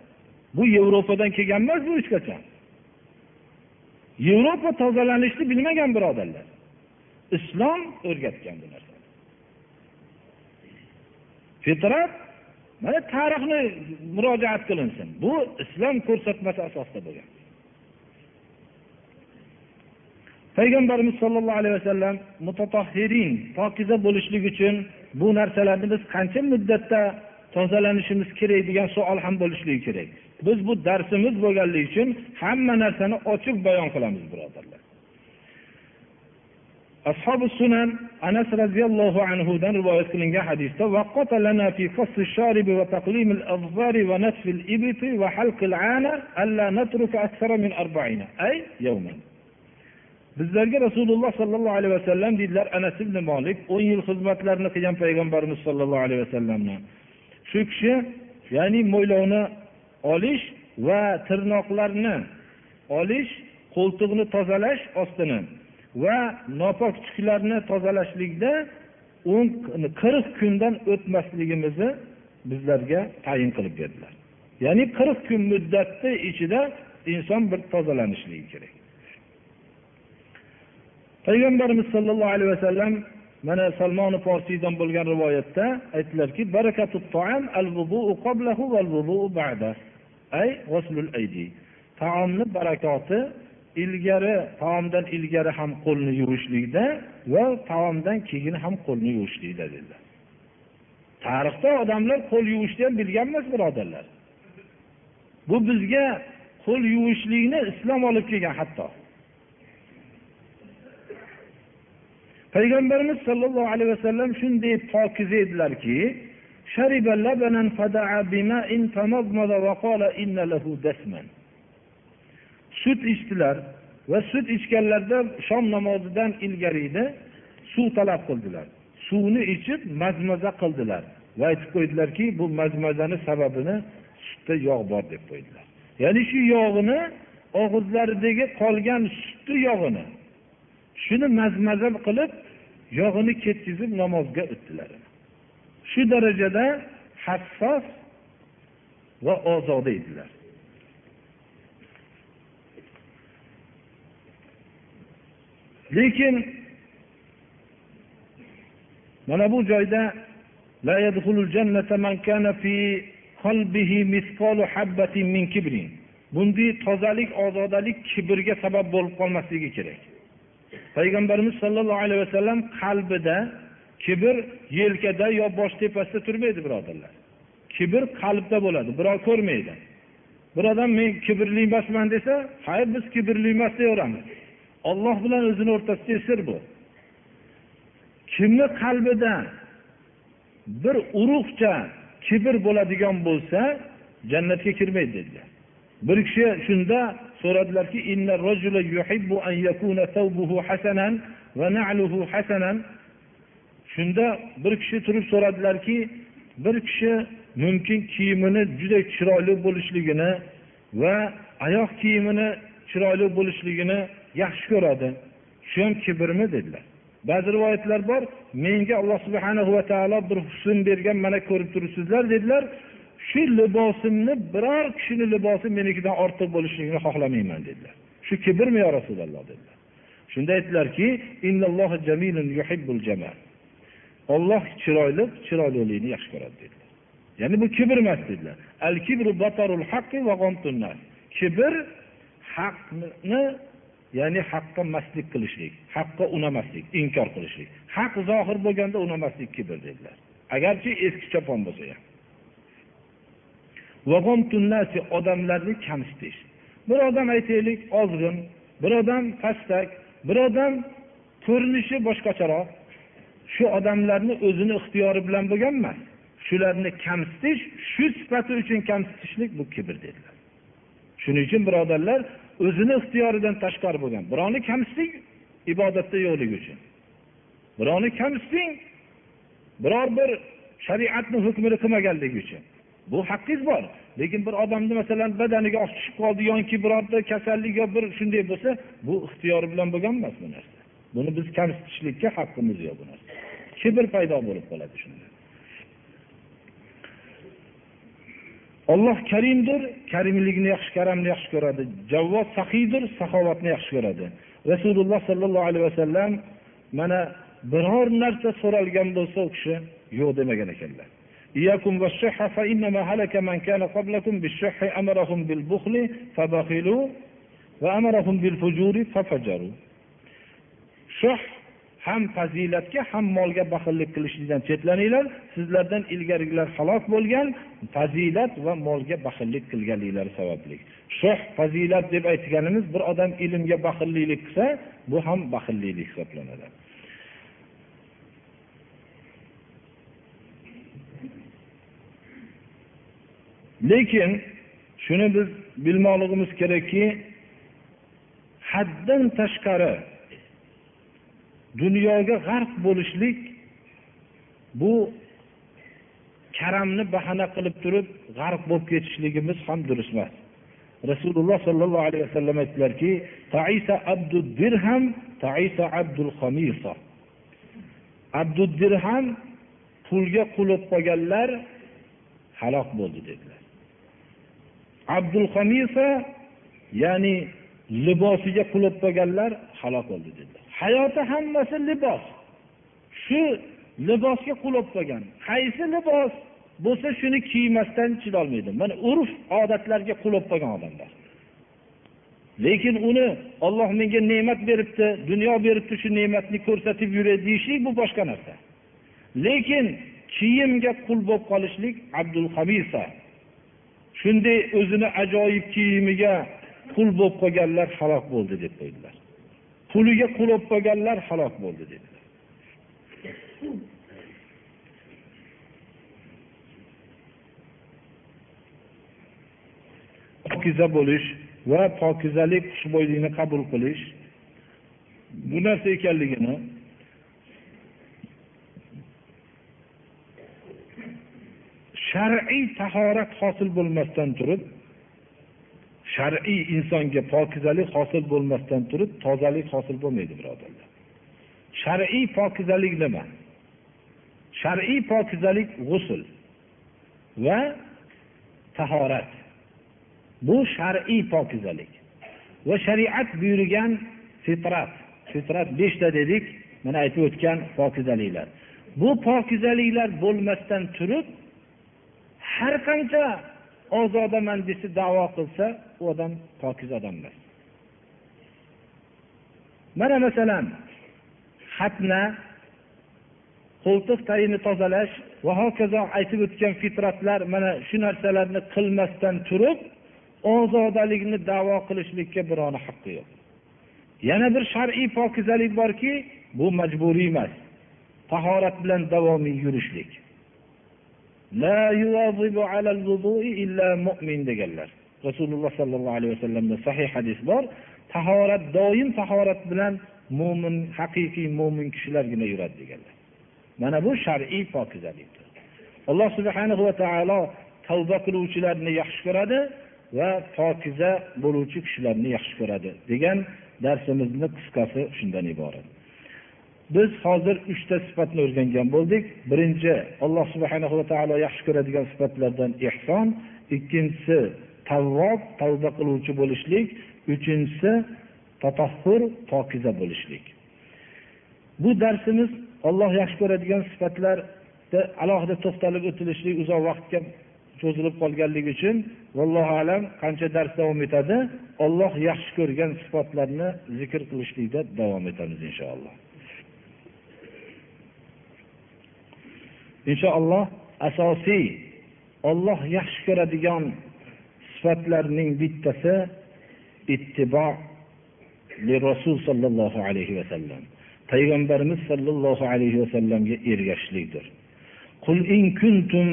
Bu yevropadan kelgan emas bu hech qachon yevropa tozalanishni bilmagan birodarlar. Islom o'rgatgan bu narsani fitrat mana tarixni murojaat qilinsin. Bu islom ko'rsatmasi asosida bo'lgan. Payg'ambarimiz sollallohu alayhi vasallam mutatohirin pokiza bo'lishlik uchun bu narsalarni biz qancha muddatda tozalanishimiz kerak degan savol ham bo'lishligi kerak. Biz bu darsimiz bo'lganligi uchun hamma narsani ochiq bayon qilamiz birodarlar. Ashobi sunan anas roziyallohu anhudan rivoyat qilingan hadisda bizlarga rasululloh sollallohu alayhi vasallam deydilar anas ibn molik o'n yil xizmatlarini qilgan payg'ambarimiz sollallohu alayhi vasallamni shu kishi ya'ni mo'ylovni olish va tirnoqlarni olish qo'ltiqni tozalash ostini va nopok tuklarni tozalashlikda o'n qirq kundan o'tmasligimizni bizlarga tayin qilib berdilar. Ya'ni qirq kun muddatni ichida inson bir tozalanishligi kerak. Payg'ambarimiz sollallohu alayhi vasallam mana salmoni forsiydan bo'lgan rivoyatda aytdilarki taomni barakoti ilgari taomdan ilgari ham qo'lni yuvishlikda va taomdan keyin ham qo'lni yuvishlikda dedilar. Tarixda odamlar qo'l yuvishni ham bilgan emas birodarlar. Bu bizga qo'l yuvishlikni islom olib kelgan hatto. Payg'ambarimiz sollallohu alayhi vasallam shunday pokiza edilarki sut ichdilar va sut ichganlarida shom namozidan ilgariyda suv talab qildilar. Suvni ichib mazmaza qildilar va aytib qo'ydilarki bu mazmazani sababini sutda yog' bor deb qo'ydilar. Ya'ni shu yog'ini og'izlaridagi qolgan sutni yog'ini shuni mazmaza qilib yog'ini ketkizib namozga o'tdilar. Shu darajada hassos va ozoda edilar. Lekin mana bu joyda bunday tozalik ozodalik kibrga sabab bo'lib qolmasligi kerak. Payg'ambarimiz sollallohu alayhi vasallam qalbida kibr yelkada yo bosh tepasida turmaydi birodarlar. Kibr qalbda bo'ladi birov ko'rmaydi. Bir odam men kibrli emasman desa hayır biz kibrli emas deyaveramiz. Olloh bilan o'zini o'rtasidagi sir bu. Kimni qalbida bir urug'cha kibr bo'ladigan bo'lsa jannatga kirmaydi dedilar. Bir kishi shunda so'radilarki shunda bir kishi turib so'radilarki bir kishi mumkin kiyimini juda chiroyli bo'lishligini va oyoq kiyimini chiroyli bo'lishligini yaxshi ko'radi. Shu ham kibrmi dedilar. Ba'zi rivoyatlar bor menga alloh subhana va taolo bir husn bergan mana ko'rib turibsizlar dedilar. Shu libosimni biror kishini libosi menikidan ortiq bo'lishligini xohlamayman dedilar. Shu kibrmi yo rasululloh dedilar. Shunda aytdilarki olloh chiroyli chiroylilikni yaxshi ko'radi dedilar. Ya'ni bu kibr emas dedilar. Al kibru batarul haqqi va kibr haqni ya'ni haqqa maslik qilishlik haqqa unamaslik inkor qilishlik. Haq zohir bo'lganda unamaslik kibr dedilar. Agarchi eski chopon bo'lsa ham. Odamlarni kamsitish. Bir odam aytaylik ozg'in bir odam pastak bir odam ko'rinishi boshqacharoq. Shu odamlarni o'zini ixtiyori bilan bo'lgan emas shularni kamsitish shu sifati uchun kamsitishlik bu kibr dedilar. Shuning uchun birodarlar o'zini ixtiyoridan tashqari bo'lgan birovni kamsiting ibodatda yo'qligi uchun. Birovni kamsiting biror bir shariatni hukmini qilmaganligi uchun. Bu haqqingiz bor. Lekin bir odamni masalan badaniga oq tushib qoldi yoki birorta kasallik yo bir shunday bo'lsa bu ixtiyori bilan bo'lgan emas bu narsa. Buni biz kamsitishlikka haqqimiz yo'q bu narsa. Kibr paydo bo'lib qoladi shunda. Olloh karimdir karimlikni yaxshi karamni yaxshi ko'radi. Javvod sahiydir saxovatni yaxshi ko'radi. Rasululloh sollallohu alayhi vasallam mana biror narsa so'ralgan bo'lsa u kishi yo'q demagan ekanlar. إياكم والشح فإنما هلك من كان قبلكم بالشح أمرهم بالبخل فبخلوا وأمرهم بالفجور ففجروا شح ham fazilatga ham molga baxillik qilishlikdan chetlaninglar sizlardan ilgarigilar halok bo'lgan fazilat va molga baxillik qilganliklari sababli shoh fazilat deb aytganimiz bir odam ilmga baxillik qilsa bu ham baxillik hisoblanadi lekin shuni biz bilmoqligimiz kerakki haddan tashqari dunyoga g'arq bo'lishlik bu karamni bahana qilib turib g'arq bo'lib ketishligimiz ham durust emas. Rasululloh sollallohu alayhi vasallam aytdilarki abdul dirham taisa abdul xamisa abdul dirham pulga qul qolganlar halok bo'ldi dedilar. Abdul hamisa ya'ni libosiga qul qolganlar halok bo'ldi dedilar. Hayoti hammasi libos. Shu libosga qul qolgan qaysi libos bo'lsa shuni kiymasdan chidolmaydi. Mana urf odatlarga qul qolgan odamlar. Lekin uni olloh menga ne'mat beribdi dunyo beribdi shu ne'matni ko'rsatib yuray deyishlik bu boshqa narsa. Lekin kiyimga qul bo'lib qolishlik abdul hamisa shunday o'zini ajoyib kiyimiga qul bo'lib qolganlar halok bo'ldi deb qo'ydilar. Puliga qul bo'lib qolganlar halok bo'ldi dedilar pokiza bo'lish va pokizalik xushbo'ylikni qabul qilish bu narsa ekanligini shar'iy tahorat hosil bo'lmasdan turib shar'iy insonga pokizalik hosil bo'lmasdan turib tozalik hosil bo'lmaydi birodarlar. Shar'iy pokizalik nima? Shar'iy pokizalik g'usul va tahorat. Bu shar'iy pokizalik va shariat buyurgan fitrat. Fitrat beshta dedik mana aytib o'tgan pokizaliklar bu pokizaliklar bo'lmasdan turib har qancha ozodaman desa davo qilsa u odam pokiz odam emas. Mana masalan xatna qo'ltiq tagini tozalash va hokazo aytib o'tgan fitratlar mana shu narsalarni qilmasdan turib ozodalikni davo qilishlikka birovni haqqi yo'q. Yana bir shar'iy pokizalik borki bu majburiy emas tahorat bilan davomiy yurishlik. Deganlar. Rasululloh sollallohu alayhi vasallamda sahih hadis bor. Tahorat doim tahorat bilan mo'min haqiqiy mo'min kishilargina yuradi deganlar. Mana bu shar'iy pokizalikdir alloh subhanahu va taolo tavba qiluvchilarni yaxshi ko'radi va pokiza bo'luvchi kishilarni yaxshi ko'radi degan darsimizni qisqasi shundan iborat. Biz hozir uchta sifatni o'rgangan bo'ldik. Birinchi alloh subhanahu va taolo yaxshi ko'radigan sifatlardan ehson ikkinchisi tavvob tavba qiluvchi bo'lishlik uchinchisi tatahhur pokiza bo'lishlik. Bu darsimiz olloh yaxshi ko'radigan sifatlarda alohida to'xtalib o'tilishlik uzoq vaqtga cho'zilib qolganligi uchun vallohu alam qancha dars davom etadi? Olloh yaxshi ko'rgan sifatlarni zikr qilishlikda davom etamiz inshaalloh. inshaalloh asosiy olloh yaxshi ko'radigan sifatlarning bittasi ittibo rasul sollallohu alayhi vasallam payg'ambarimiz sollallohu alayhi vasallamga ergashishlikdir قل إن كنتم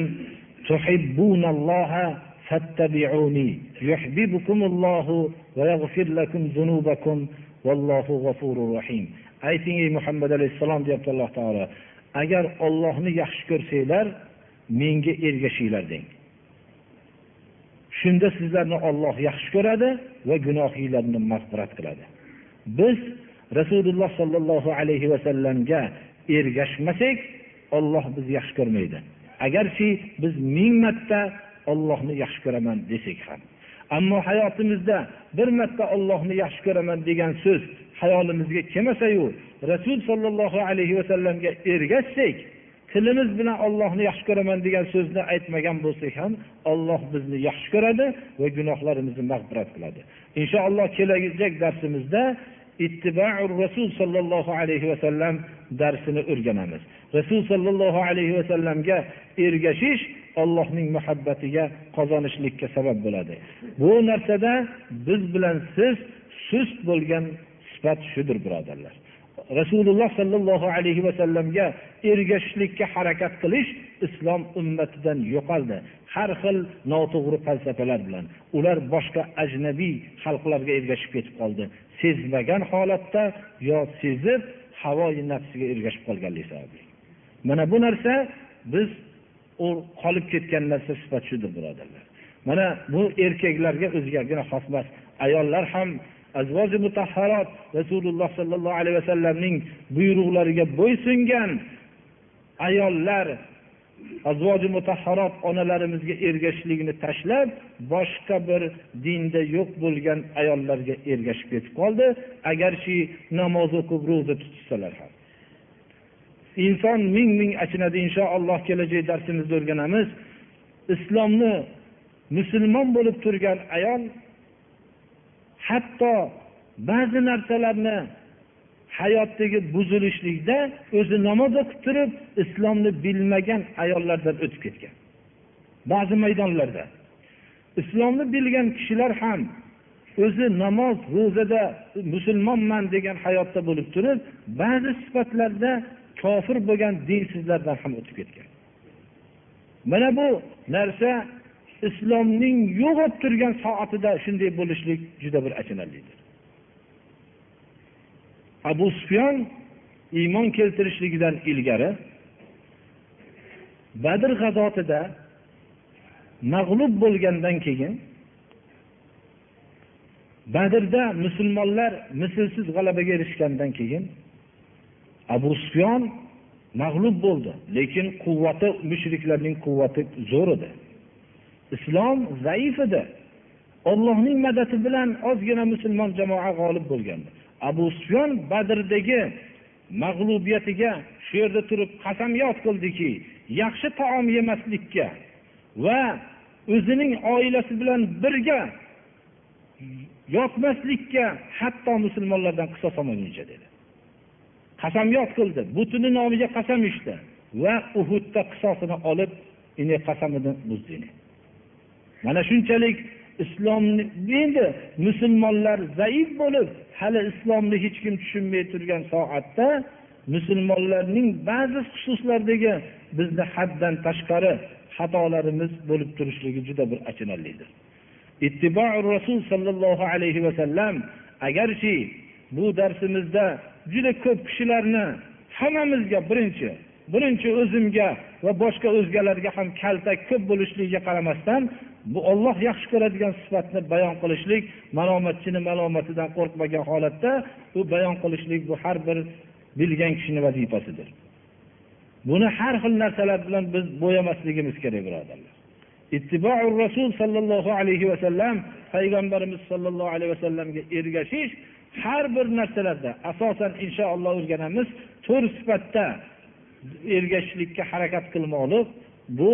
تحبون الله فاتبعوني يحببكم الله ويغفر لكم ذنوبكم والله غفور رحيم ayting ey muhammad alayhissalom deyapti alloh taolo Agar ollohni yaxshi ko'rsanglar menga ergashinglar deng. Shunda sizlarni olloh yaxshi ko'radi va gunohinglarni mag'firat qiladi. Biz rasululloh sollallohu alayhi vasallamga ergashmasak olloh bizni yaxshi ko'rmaydi. Agarchi biz ming marta ollohni yaxshi ko'raman desak ham. Ammo hayotimizda bir marta ollohni yaxshi ko'raman degan so'z hayolimizga kelmasayu rasul sollallohu alayhi vasallamga ergashsak tilimiz bilan ollohni yaxshi ko'raman degan so'zni aytmagan bo'lsak ham olloh bizni yaxshi ko'radi va gunohlarimizni mag'firat qiladi. Inshaalloh kelajak darsimizda ittibaur rasul sollallohu alayhi vasallam darsini o'rganamiz. Rasul sollallohu alayhi vasallamga ergashish allohning muhabbatiga qozonishlikka sabab bo'ladi. Bu narsada biz bilan siz sust bo'lgan sifat shudir birodarlar. Rasululloh sollallohu alayhi vasallamga ergashishlikka harakat qilish islom ummatidan yo'qoldi. Har xil noto'g'ri falsafalar bilan ular boshqa ajnabiy xalqlarga ergashib ketib qoldi. Sezmagan holatda yo sezib havoyi nafsiga ergashib qolganligi sababli. Mana bu narsa biz qolib ketgan narsa sifat shudir birodarlar. Mana bu erkaklarga o'zigagina xos emas ayollar ham azvoji mutahharot rasululloh sollallohu alayhi vasallamning buyruqlariga bo'ysungan ayollar azvoji mutahharot onalarimizga ergashishlikni tashlab boshqa bir dinda yo'q bo'lgan ayollarga ergashib ketib qoldi. Agarchi namoz o'qib ro'za tutishsalar ham. Inson ming ming achinadi. Inshaalloh kelajak darsimizda o'rganamiz. Islomni musulmon bo'lib turgan ayol hatto ba'zi narsalarni hayotdagi buzilishlikda o'zi namoz o'qib turib islomni bilmagan ayollardan o'tib ketgan. Ba'zi maydonlarda islomni bilgan kishilar ham o'zi namoz ro'zada musulmonman degan hayotda bo'lib turib ba'zi sifatlarda kofir bo'lgan dinsizlardan ham o'tib ketgan. Mana bu narsa islomning yo'q turgan soatida shunday bo'lishlik juda bir achinarlidir. Abu sufyon iymon keltirishligidan ilgari badr g'azotida mag'lub bo'lgandan keyin badrda musulmonlar mislsiz g'alabaga erishgandan keyin abu sufyon mag'lub bo'ldi. Lekin quvvati mushriklarning quvvati zo'r edi. Islom zaif edi. Ollohning madadi bilan ozgina musulmon jamoa g'olib bo'lgandi. Abu sufyon badrdagi mag'lubiyatiga shu yerda turib qasamyod qildiki yaxshi taom yemaslikka va o'zining oilasi bilan birga yotmaslikka hatto musulmonlardan qisos olmaguncha dedi. Qasamyod qildi. Butuni nomiga qasam ichdi va uhudda qisosini olib qasamini buzdi mana shunchalik islomni endi musulmonlar zaif bo'lib hali islomni hech kim tushunmay turgan soatda musulmonlarning ba'zi xususlardagi bizni haddan tashqari xatolarimiz bo'lib turishligi juda bir achinarlidir. Ittibo rasul sollallohu alayhi vasallam agarchi bu darsimizda juda ko'p kishilarni hammamizga birinchi birinchi o'zimga va boshqa o'zgalarga ham kaltak ko'p bo'lishligiga qaramasdan bu olloh yaxshi ko'radigan sifatni bayon qilishlik malomatchini malomatidan qo'rqmagan holatda u bayon qilishlik bu har bir bilgan kishini vazifasidir. Buni har xil narsalar bilan biz bo'yamasligimiz kerak birodarlar. Ittibou rasul sollallohu alayhi vasallam payg'ambarimiz sollallohu alayhi vasallamga ergashish har bir narsalarda asosan inshaalloh o'rganamiz to'rt sifatda ergashishlikka harakat qilmoqlik bu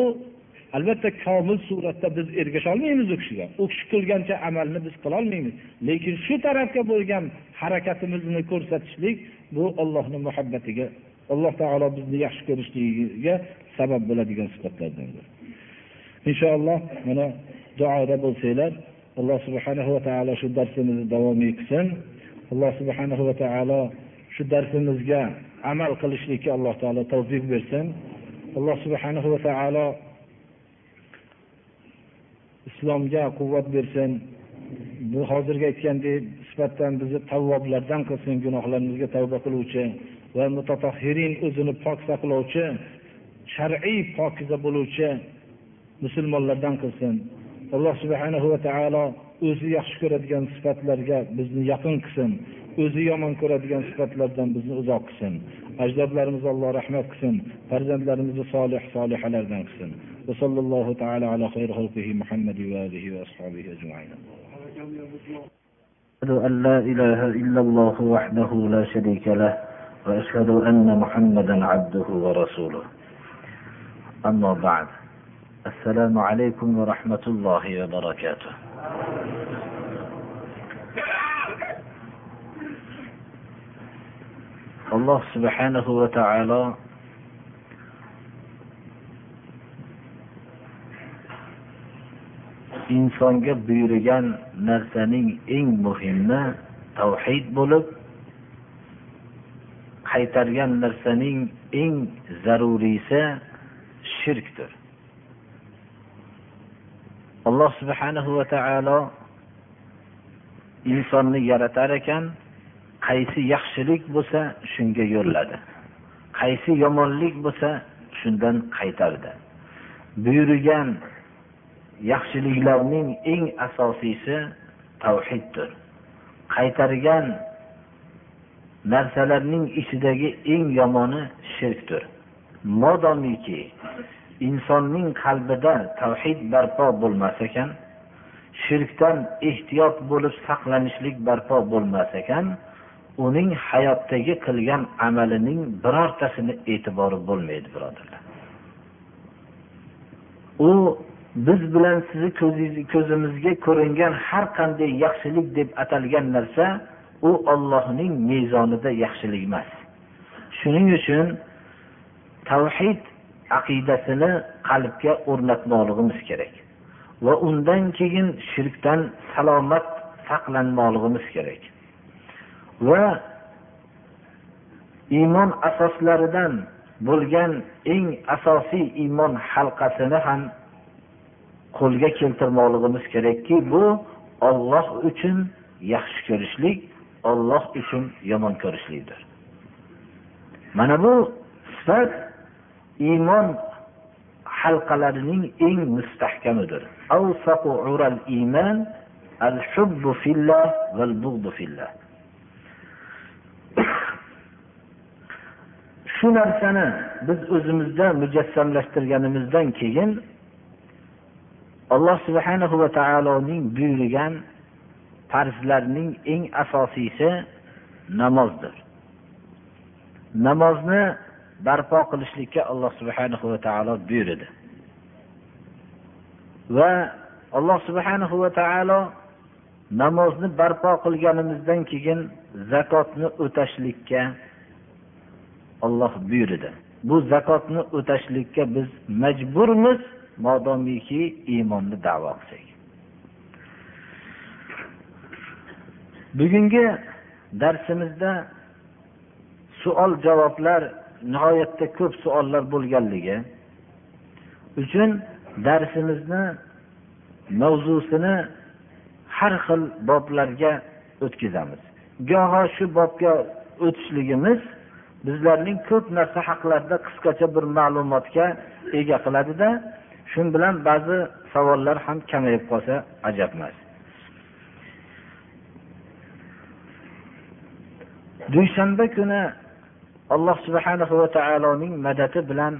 albatta komil suratda biz ergasha olmaymiz u kishiga. U kishi qilgancha amalni biz qilolmaymiz. Lekin shu tarafga bo'lgan harakatimizni ko'rsatishlik bu ollohni muhabbatiga alloh taolo bizni yaxshi ko'rishligiga sabab bo'ladigan sifatlardandir inshaalloh mana duoda bo'lsanglar alloh subhanahu va taolo shu darsimizni davomiy qilsin. Alloh subhanahu va taolo shu darsimizga amal qilishlikka alloh taolo tavfiq bersin. Alloh subhanahu va taolo islomga quvvat bersin. Bu hozirgi aytgandek sifatdan bizni tavvoblardan qilsin gunohlarimizga tavba qiluvchi va mutatahirin o'zini pok saqlovchi shar'iy pokiza bo'luvchi musulmonlardan qilsin. Alloh subhanahu va taolo o'zi yaxshi ko'radigan sifatlarga bizni yaqin qilsin. O'zi yomon ko'radigan sifatlardan bizni uzoq qilsin. Ajdodlarimizga alloh rahmat qilsin. Farzandlarimizni solih solihalardan qilsin. أن لا إله إلا الله وحده لا شريك له وأشهد أن محمدا عبده ورسوله أما بعد السلام عليكم ورحمة الله وبركاته alloh subhanahu va taolo insonga buyurgan narsaning eng muhimi tavhid bo'lib qaytargan narsaning eng zaruriysi shirkdir. Alloh subhanahu va taolo insonni yaratar ekan qaysi yaxshilik bo'lsa shunga yo'lladi. Qaysi yomonlik bo'lsa shundan qaytardi. Buyurgan yaxshiliklarning eng asosiysi tavhiddir. Qaytargan narsalarning ichidagi eng yomoni shirkdir. Modomiki insonning qalbida tavhid barpo bo'lmas ekan shirkdan ehtiyot bo'lib saqlanishlik barpo bo'lmas ekan uning hayotdagi qilgan amalining birortasini e'tibori bo'lmaydi birodarlar. U biz bilan sizni ko'zimizga ko'ringan har qanday yaxshilik deb atalgan narsa u ollohning mezonida yaxshilik emas. Shuning uchun tavhid aqidasini qalbga o'rnatmoqligimiz kerak va undan keyin shirkdan salomat saqlanmoqligimiz kerak. Va iymon asoslaridan bo'lgan eng asosiy iymon halqasini ham qo'lga keltirmoqligimiz kerakki bu olloh uchun yaxshi ko'rishlik olloh uchun yomon ko'rishlikdir. Mana bu sifat iymon halqalarining eng mustahkamidir. Al iymon al fillah fillah. Shu narsani biz o'zimizda mujassamlashtirganimizdan keyin alloh subhanahu va taoloning buyurgan farzlarning eng asosiysi namozdir. Namozni barpo qilishlikka alloh subhanahu va taolo buyurdi. Va alloh subhanahu va taolo namozni barpo qilganimizdan keyin zakotni o'tashlikka olloh buyurdi. Bu zakotni o'tashlikka biz majburmiz modomiki iymonni davo qilsak. Bugungi darsimizda savol javoblar nihoyatda ko'p savollar bo'lganligi uchun darsimizni mavzusini har xil boblarga o'tkazamiz. Goho shu bobga o'tishligimiz bizlarning ko'p narsa haqlarida qisqacha bir ma'lumotga ega qiladida shu bilan ba'zi savollar ham kamayib qolsa ajab emas. Dushanba kuni alloh subhana va taoloning madadi bilan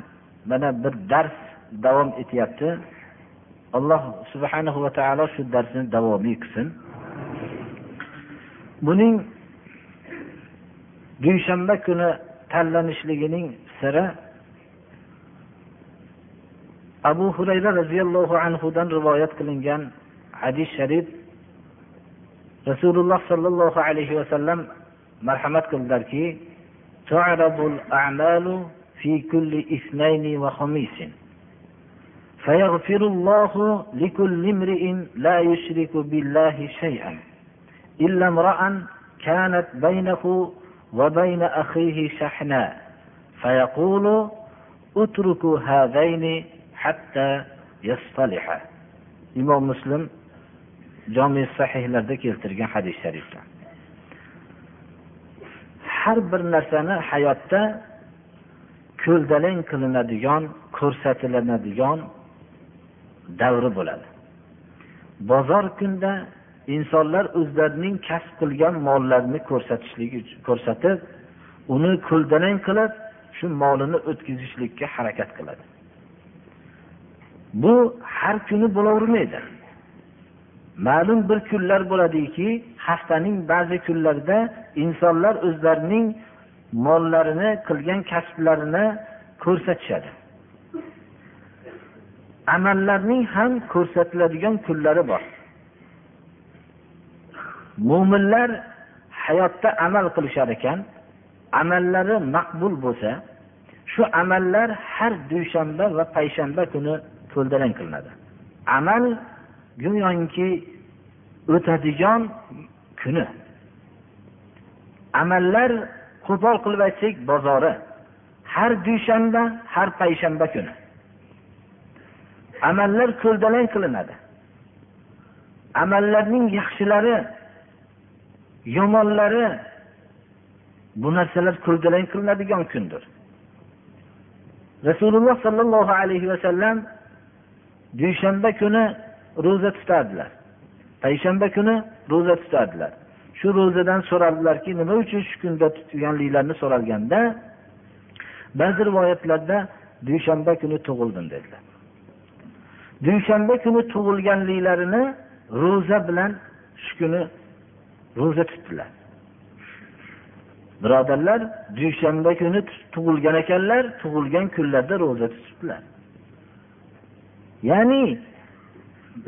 mana bir dars davom etyapti. Alloh subhanahu va taolo shu darsni davomiy qilsin. Buning dushanba kuni tanlanishligining siri abu hurayra roziyallohu anhudan rivoyat qilingan hadis sharif rasululloh sollallohu alayhi vasallam marhamat qildilarki في كل اثنين وخميس فيغفر الله لكل امرئ لا يشرك بالله شيئا إلا امرأ كانت بينه وبين أخيه شحناء فيقول اتركوا هذين حتى يصطلحا imom muslim jomi sahihlarda keltirgan hadis shariflar har bir narsani hayotda ko'ldalang qilinadigan ko'rsatiladigan davri bo'ladi bozor kunda insonlar o'zlarining kasb qilgan mollarini ko'rsatishligi ko'rsatib uni ko'ldalang qilib shu molini o'tkazishlikka harakat qiladi. Bu har kuni bo'lavermaydi. Ma'lum bir kunlar bo'ladiki haftaning ba'zi kunlarida insonlar o'zlarining mollarini qilgan kasblarini ko'rsatishadi. Amallarning ham ko'rsatiladigan kunlari bor. Mo'minlar hayotda amal qilishar ekan amallari maqbul bo'lsa shu amallar har dushanba va payshanba kuni ko'ldalang qilinadi. Amal go'yoki o'tadigan kuni. Amallar qo'pol qilib aytsak bozori har dushanba har payshanba kuni. Amallar ko'ldalang qilinadi. Amallarning yaxshilari yomonlari bu narsalar ko'ldalang qilinadigan kundir. Rasululloh sollallohu alayhi vasallam dushanba kuni ro'za tutardilar. Payshanba kuni ro'za tutardilar. Shu ro'zadan so'radilarki nima uchun shu kunda tutganliklarini so'ralganda ba'zi rivoyatlarda dushanba kuni tug'ildim dedilar. Dushanba kuni tug'ilganliklarini ro'za bilan shu kuni ro'za tutdilar. Birodarlar dushanba kuni tug'ilgan ekanlar tug'ilgan kunlarda ro'za tutibdilar ya'ni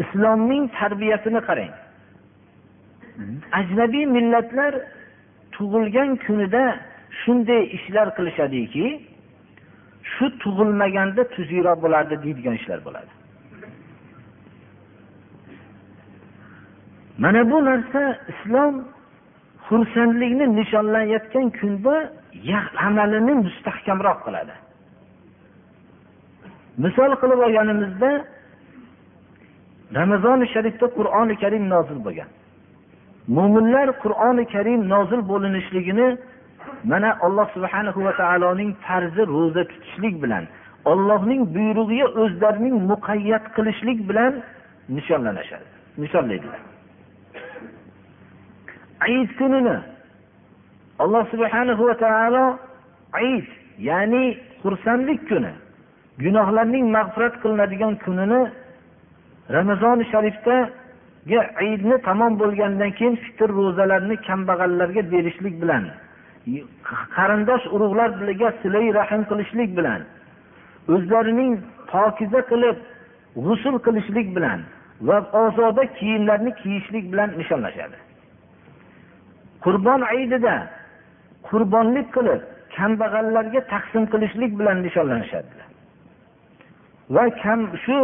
islomning tarbiyasini qarang. Ajnabiy millatlar tug'ilgan kunida shunday ishlar qilishadiki shu tug'ilmaganda tuzukroq bo'lardi deydigan ishlar bo'ladi. Mana bu narsa islom xursandlikni nishonlayotgan kunda amalini mustahkamroq qiladi. Misol qilib olganimizda ramazoni sharifda qur'oni karim nozil bo'lgan. Mo'minlar qur'oni karim nozil bo'linishligini mana alloh subhanahu va taoloning farzi ro'za tutishlik bilan ollohning buyrug'iga o'zlarining muqayyat qilishlik bilan nishonlanishadi nishonlaydilar. Ayit kunini. Alloh subhanahu va taolo ayit ya'ni xursandlik kuni. Gunohlarning mag'firat qilinadigan kunini ramazoni sharifdagi idni tamom bo'lgandan keyin fitr ro'zalarni kambag'allarga berishlik bilan qarindosh urug'lar bilan silai rahm qilishlik bilan o'zlarining pokiza qilib g'usul qilishlik bilan va ozoda kiyimlarni kiyishlik bilan nishonlashadi. Qurbon aydida qurbonlik qilib kambag'allarga taqsim qilishlik bilan nishonlanishadilar. Va kam shu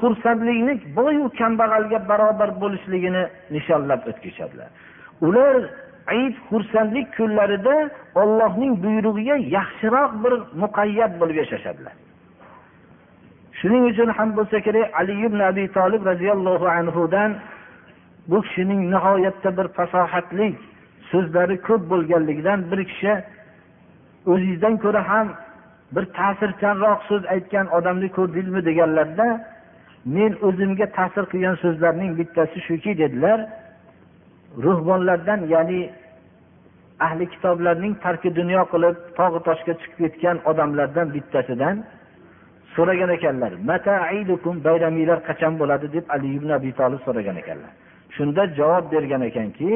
xursandlikni boyu kambag'alga barobar bo'lishligini nishonlab o'tkazishadilar. Ular ayit xursandlik kunlarida ollohning buyrug'iga yaxshiroq bir muqayyat bo'lib yashashadilar. Shuning uchun ham bo'lsa kerak ali ibn abi tolib roziyallohu anhudan bu kishining nihoyatda bir fasohatlik so'zlari ko'p bo'lganligidan bir kishi o'zingizdan ko'ra ham bir ta'sirchanroq so'z aytgan odamni ko'rdingizmi deganlarda men o'zimga ta'sir qilgan so'zlarning bittasi shuki dedilar. Ruhbonlardan ya'ni ahli kitoblarning tarki dunyo qilib tog'i toshga chiqib ketgan odamlardan bittasidan so'ragan ekanlar. Bayramilar qachon bo'ladi? deb ali ibn abi tolib so'ragan ekanlar. Shunda javob bergan ekanki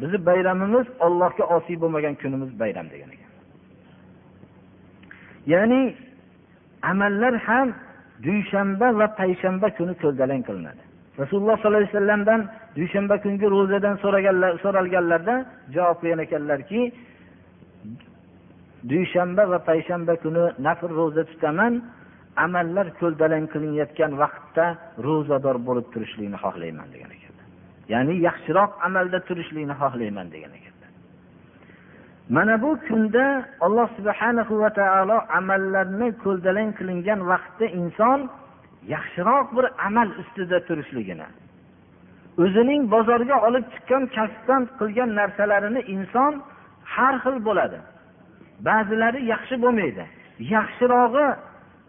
bizni bayramimiz ollohga osiy bo'lmagan kunimiz bayram degan ekan. Ya'ni amallar ham dushanba va payshanba kuni ko'ldalang qilinadi. Rasululloh sollallohu alayhi vasallamdan dushanba kungi ro'zadan so'raganlar so'ralganlarda javob bergan ekanlarki dushanba va payshanba kuni nafl ro'za tutaman amallar ko'ldalang qilinayotgan vaqtda ro'zador bo'lib turishlikni xohlayman degan ekanlar ya'ni yaxshiroq amalda turishlikni xohlayman degan ekanlar mana bu kunda alloh subhanahu va taolo amallarni ko'ldalang qilingan vaqtda inson yaxshiroq bir amal ustida turishligini o'zining bozorga olib chiqqan kasbdan qilgan narsalarini inson har xil bo'ladi. Ba'zilari yaxshi bo'lmaydi yaxshirog'i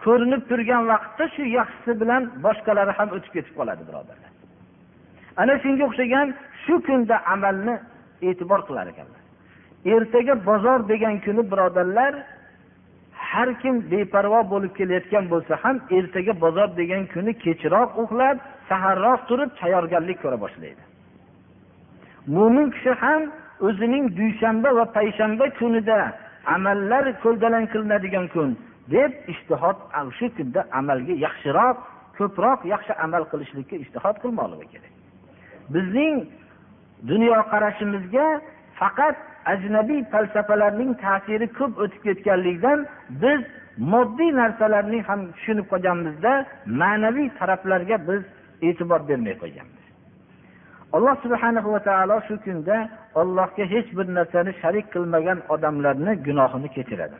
ko'rinib turgan vaqtda shu yaxshisi bilan boshqalari ham o'tib ketib qoladi birodarlar. Ana shunga o'xshagan shu kunda amalni e'tibor qilar ekanlar. Ertaga bozor degan kuni birodarlar har kim beparvo bo'lib kelayotgan bo'lsa ham ertaga bozor degan kuni kechroq uxlab saharroq turib tayyorgarlik ko'ra boshlaydi. Mo'min kishi ham o'zining dushanba va payshanba kunida amallar ko'ldalang qilinadigan kun deb ishtihod shu kunda amalga yaxshiroq ko'proq yaxshi amal qilishlikka ishtihod qilmoqligi kerak. Bizning dunyoqarashimizga faqat ajnabiy falsafalarning ta'siri ko'p o'tib ketganligidan biz moddiy narsalarni ham tushunib qolganmizda ma'naviy taraflarga biz e'tibor bermay qo'yganmiz. Alloh subhana va taolo shu kunda ollohga hech bir narsani sharik qilmagan odamlarni gunohini kechiradi.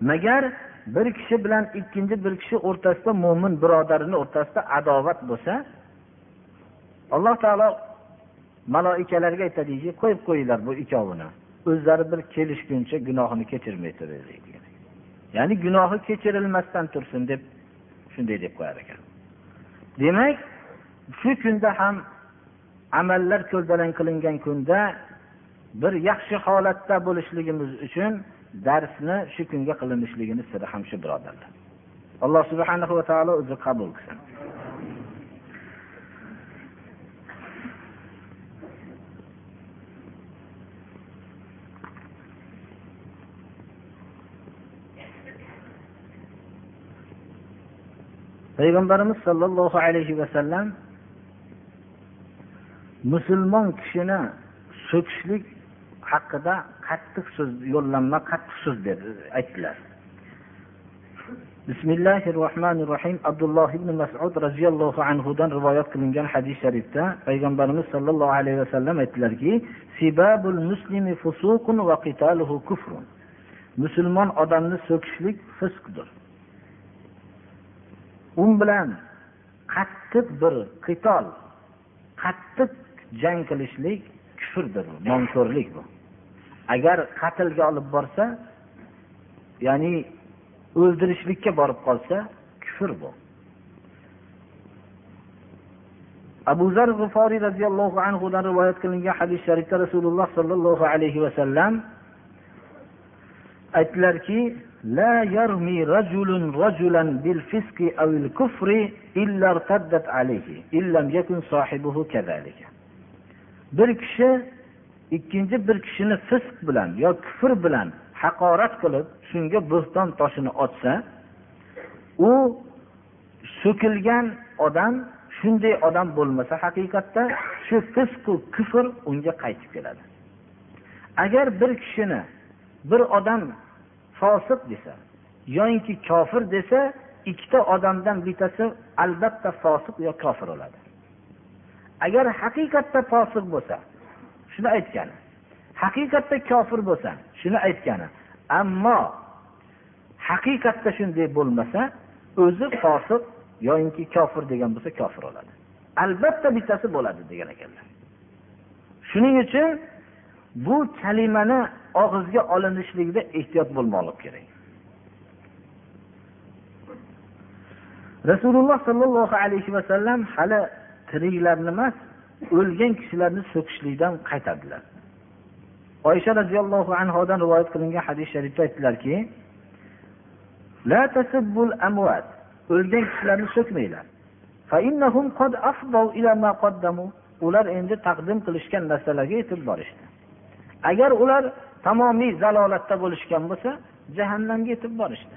Magar bir kishi bilan ikkinchi bir kishi o'rtasida mo'min birodarini o'rtasida adovat bo'lsa alloh taolo maloikalarga aytadiki qo'yib qo'yinglar bu ikkovini. O'zlari bir kelishguncha gunohini kechirmay turaylik ya'ni gunohi kechirilmasdan tursin deb shunday deb qo'yar ekan. Demak shu kunda ham amallar ko'ldalang qilingan kunda bir yaxshi holatda bo'lishligimiz uchun darsni shu kunga qilinishligini siri ham shu birodarlar. Alloh subhanahu va taolo o'zi qabul qilsin. Payg'ambarimiz sollallohu alayhi vasallam musulmon kishini so'kishlik haqida qattiq so'z yo'llanma qattiq so'z dedi aytdilar. Bismillahi rohmanir rohim abdulloh ibn masud roziyallohu anhudan rivoyat qilingan hadis sharifda payg'ambarimiz sollallohu alayhi vasallam aytdilarki sibabul muslimi fusuqun va qitaluhu kufrun. Musulmon odamni so'kishlik fisqdir. U bilan qattiq bir qitol qattiq jang qilishlik kufrdir nonko'rlik bu. agar qatlga olib borsa ya'ni o'ldirishlikka borib qolsa kufr bu abu zar g'iforiy roziyallohu anhudan rivoyat qilingan hadis sharifda rasululloh sollallohu alayhi vasallam aytdilarki لا يرمي رجل رجلا بالفسق أو الكفر إلا ارتدت عليه إن لم يكن صاحبه كذلك bir kishi ikkinchi bir kishini fisq bilan yo kufr bilan haqorat qilib shunga bo'xton toshini otsa u so'kilgan odam shunday odam bo'lmasa haqiqatda shu fisqu kufr unga qaytib keladi. Agar bir kishini bir odam fosiq desa yoinki kofir desa ikkita odamdan bittasi albatta fosiq yo kofir bo'ladi. Agar haqiqatda fosiq bo'lsa shuni aytgani. Haqiqatda kofir bo'lsa shuni aytgani. Ammo haqiqatda shunday bo'lmasa o'zi fosiq yoyinki kofir degan bo'lsa kofir bo'ladi albatta bittasi bo'ladi degan ekanlar. Shuning uchun bu kalimani og'izga olinishligida ehtiyot bo'lmoqlik kerak. Rasululloh sollallohu alayhi vasallam hali tiriklarni emas o'lgan kishilarni so'kishlikdan qaytardilar. Oysha roziyallohu anhodan rivoyat qilingan hadis sharifda aytdilarki o'lgan kishilarni so'kmanglar. Ular endi taqdim qilishgan narsalarga yetib borishdi. Agar ular tamomiy zalolatda bo'lishgan bo'lsa jahannamga yetib borishdi.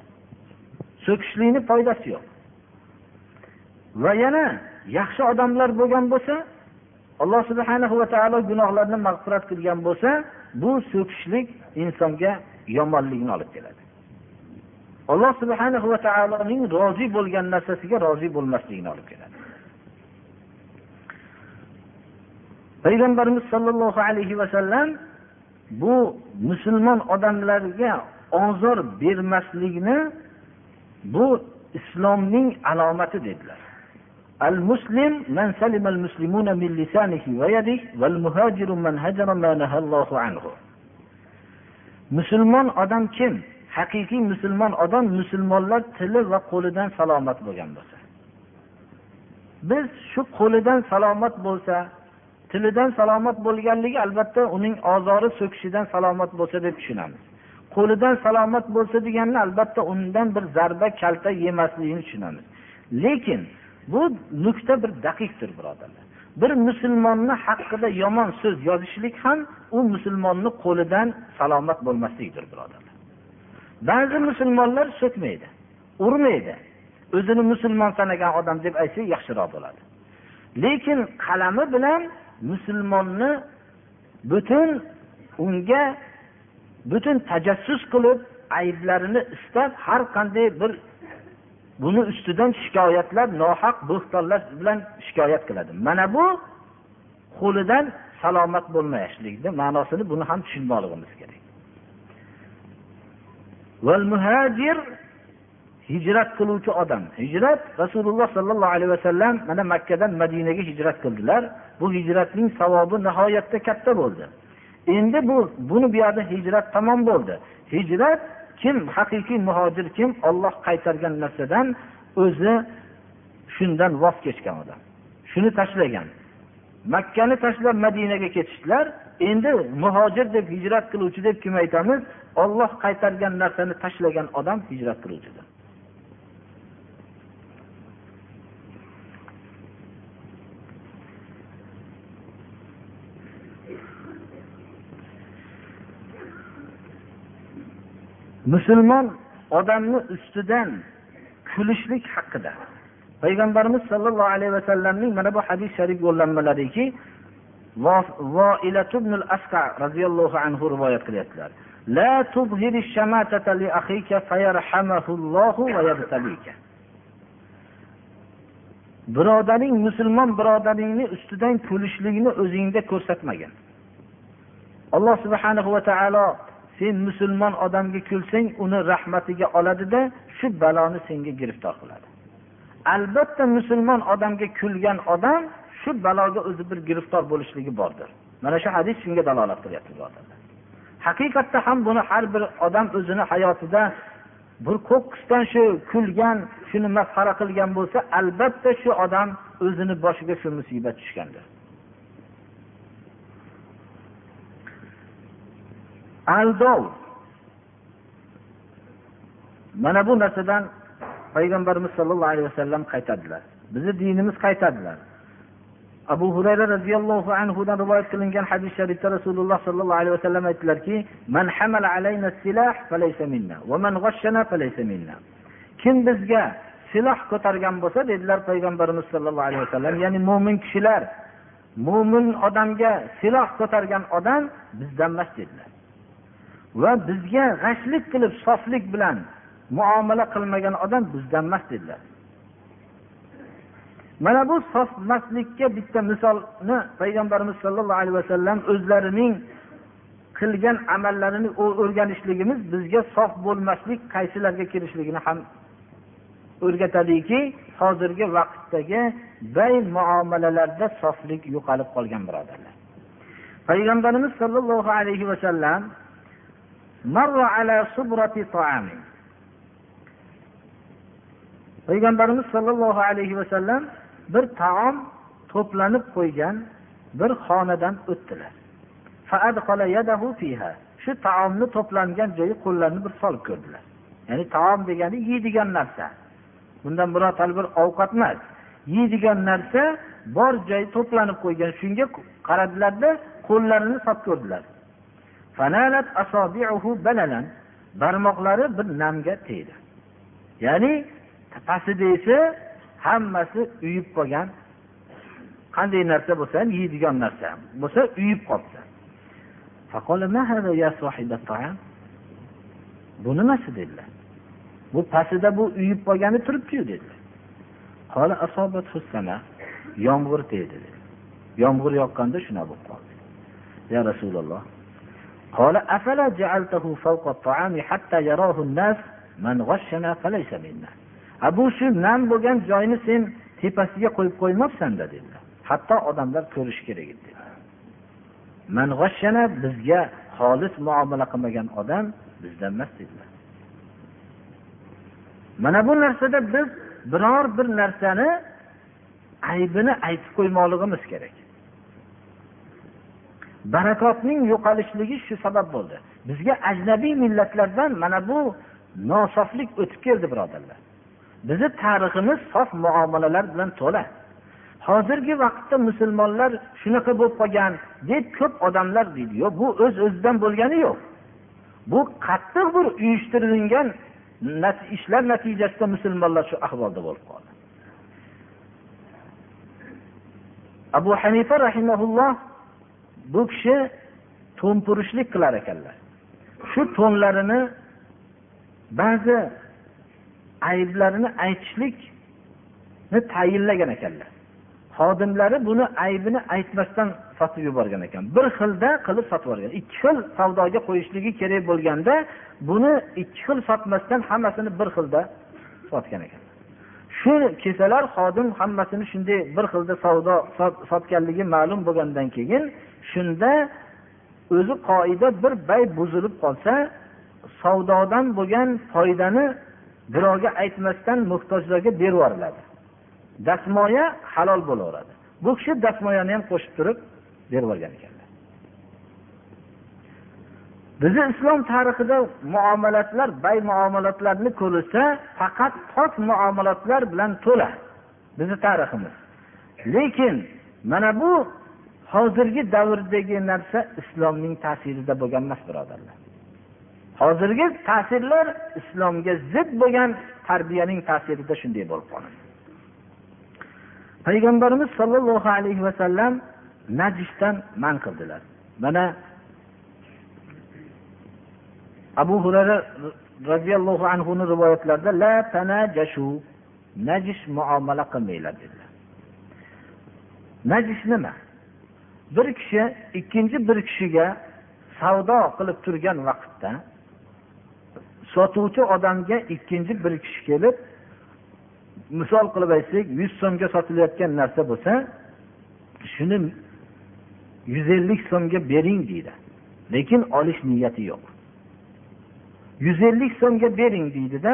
So'kishlikni foydasi yo'q. Va yana yaxshi odamlar bo'lgan bo'lsa alloh subhanahu va taolo gunohlarni mag'firat qilgan bo'lsa bu so'kishlik insonga yomonlikni olib keladi. Alloh subhanahu va taoloning rozi bo'lgan narsasiga rozi bo'lmasligini olib keladi. Payg'ambarimiz sollallohu alayhi vasallam bu musulmon odamlarga ozor bermaslikni bu islomning alomati dedilar. المسلم من سلم المسلمون من لسانه ويده والمهاجر من هجر ما نهى الله عنه ma nahallohu anhu. Musulmon odam kim? Haqiqiy musulmon odam musulmonlar tili va qo'lidan salomat bo'lgan bo'lsa. Biz shu qo'lidan salomat bo'lsa tilidan salomat bo'lganligi albatta uning ozori so'kishidan salomat bo'lsa deb tushunamiz. Qo'lidan salomat bo'lsa degani albatta undan bir zarba kalta yemasligini tushunamiz. Lekin bu nuqta bir daqiqdir birodarlar. Bir musulmonni haqida yomon so'z yozishlik ham u musulmonni qo'lidan salomat bo'lmaslikdir birodarlar. Ba'zi musulmonlar so'kmaydi urmaydi. O'zini musulmon sanagan odam deb aytsa yaxshiroq bo'ladi. Lekin qalami bilan musulmonni butun unga butun tajassus qilib ayblarini istab har qanday bir buni ustidan shikoyatlar nohaq bo'xtonlar bilan shikoyat qiladi. Mana bu qo'lidan salomat bo'lmayishlikni ma'nosini buni ham tushunmoqligimiz kerak. Muhajir hijrat qiluvchi odam. Hijrat rasululloh sollallohu alayhi vasallam mana makkadan madinaga hijrat qildilar. Bu hijratning savobi nihoyatda katta bo'ldi. Endi bu buni bu yoqda hijrat tamom bo'ldi. Hijrat kim haqiqiy muhojir kim olloh qaytargan narsadan o'zi shundan voz kechgan odam. Shuni tashlagan. Makkani tashlab madinaga ketishdilar. Endi muhojir deb hijrat qiluvchi deb kim aytamiz? Olloh qaytargan narsani tashlagan odam hijrat qiluvchidir. musulmon odamni ustidan kulishlik haqida. Payg'ambarimiz sollallohu alayhi vasallamning mana bu hadis sharif yo'llanmalariki asqa roziyallohu anhu rivoyat qilyaptilar. La shamatata li akhika fayarhamahullohu va birodaring musulmon birodaringni ustidan kulishlikni o'zingda ko'rsatmagin. Alloh subhanahu va taolo sen musulmon odamga kulsang uni rahmatiga oladida shu baloni senga giriftor qiladi. Albatta musulmon odamga kulgan odam shu baloga o'zi bir giriftor bo'lishligi bordir. Mana shu hadis shunga dalolat qilyapti birodarlar haqiqatda ham buni har bir odam o'zini hayotida bir qo'qqisdan shu kulgan shuni masxara qilgan bo'lsa albatta shu odam o'zini boshiga shu musibat tushgandir. Aldov. Mana bu narsadan payg'ambarimiz sollallohu alayhi vasallam qaytadilar. Bizni dinimiz qaytadilar. Abu hurayra roziyallohu anhudan rivoyat qilingan hadis sharifda rasululloh sollallohu alayhi vasallam aytdilarki man hamala alayna silah falaysa minna. Va man ghashshana falaysa minna. Kim bizga siloh ko'targan bo'lsa dedilar payg'ambarimiz sollallohu alayhi vasallam ya'ni mo'min kishilar mo'min odamga siloh ko'targan odam bizdan emas dedilar. Va bizga g'ashlik qilib soflik bilan muomala qilmagan odam bizdan emas dedilar. Mana bu sofmaslikka bitta misolni payg'ambarimiz sollallohu alayhi vasallam o'zlarining qilgan amallarini o'rganishligimiz bizga sof bo'lmaslik qaysilarga kirishligini ham o'rgatadiki hozirgi vaqtdagi bay muomalalarda soflik yo'qolib qolgan birodarlar. Payg'ambarimiz sollallohu alayhi vasallam payg'ambarimiz sollallohu alayhi vasallam bir taom to'planib qo'ygan bir xonadan o'tdilar. Shu taomni to'plangan joyi qo'llarini bir solib ko'rdilar. Ya'ni taom degani yeydigan narsa. Bundan murod bir ovqat emas. Yeydigan narsa bor joyi to'planib qo'ygan. Shunga qaradilarda qo'llarini solib ko'rdilar. Barmoqlari bir namga tegdi. Ya'ni pastida hammasi uyib qolgan. Qanday narsa bo'lsa ham yeydigan narsa bo'lsa uyib qolibdi bu nimasi dedilar. Bu pastida bu uyib qolgani turibdiyu dedilar. Yomg'ir tegdi yomg'ir yoqqanda shunaqa bo'lib qoldi. Ya rasululloh قال أفلا جعلته فوق الطعام حتى يراه الناس من غشنا فليس منا bu shu nam bo'lgan joyni sen tepasiga qo'yib qo'ymabsanda dedilar hatto odamlar ko'rishi kerak edi dedi bizga xolis muomala qilmagan odam bizdan emas dedilar mana bu narsada biz biror bir narsani aybini aytib qo'ymoqligimiz kerak barakotning yo'qolishligi shu sabab bo'ldi. Bizga ajnabiy millatlardan mana bu nosoflik o'tib keldi birodarlar. Bizni tariximiz sof muomalalar bilan to'la. Hozirgi vaqtda musulmonlar shunaqa bo'lib qolgan deb ko'p odamlar deydi yo'q bu o'z öz o'zidan bo'lgani yo'q. Bu qattiq bir uyushtirilgan ishlar natijasida musulmonlar shu ahvolda bo'lib qoldi. Abu hanifa rahimaulloh bu kishi to'mpurishlik qilar ekanlar. Shu to'nlarini ba'zi ayblarini aytishlikni tayinlagan ekanlar. Xodimlari buni aybini aytmasdan sotib yuborgan ekan. Bir xilda qilib sotib yuborgan. Ikki xil savdoga qo'yishligi kerak bo'lganda buni ikki xil sotmasdan hammasini bir xilda sotgan ekan. Shu kelsalar xodim hammasini shunday bir xilda savdo sotganligi ma'lum bo'lgandan keyin shunda o'zi qoida bir bay buzilib qolsa savdodan bo'lgan foydani birovga aytmasdan muhtojlarga berib yuboriladi dastmoya halol bo'laveradi. Bu kishi dastmoyani ham qo'shib turib berib yuborgan ekanlar bizni islom tarixida muomalatlar bay muomalatlarni ko'rilsa faqat pok muomalatlar bilan to'la bizni tariximiz. Lekin mana bu hozirgi davrdagi narsa islomning ta'sirida bo'lgan emas birodarlar. Hozirgi ta'sirlar islomga zid bo'lgan tarbiyaning ta'sirida shunday bo'lib qoladi payg'ambarimiz sollallohu alayhi vasallam najishdan man qildilar. Mana abu hurara roziyallohu anhuni rivoyatlarida la tanajashu najis muomala qilmanglar dedilar. Najis nima? Bir kishi ikkinchi bir kishiga savdo qilib turgan vaqtda sotuvchi odamga ikkinchi bir kishi kelib misol qilib aytsak yuz so'mga sotilayotgan narsa bo'lsa shuni yuz ellik so'mga bering deydi. Lekin olish niyati yo'q. Yuz ellik so'mga bering deydida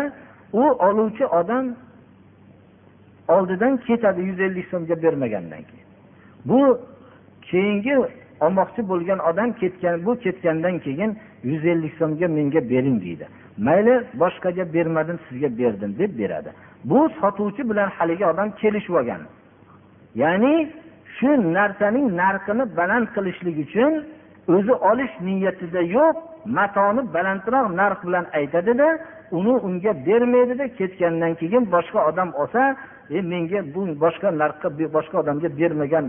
u oluvchi odam oldidan ketadi yuz ellik so'mga bermagandan keyin. Bu keyingi olmoqchi bo'lgan odam ketgan bu ketgandan keyin yuz ellik so'mga menga bering deydi. Mayli boshqaga bermadim sizga berdim deb beradi. Bu sotuvchi bilan haligi odam kelishib olgan. Ya'ni shu narsaning narxini baland qilishlik uchun o'zi olish niyatida yo'q matoni balandroq narx bilan aytadida uni unga bermaydida ketgandan keyin boshqa odam olsa e menga bu boshqa narxga boshqa odamga bermagan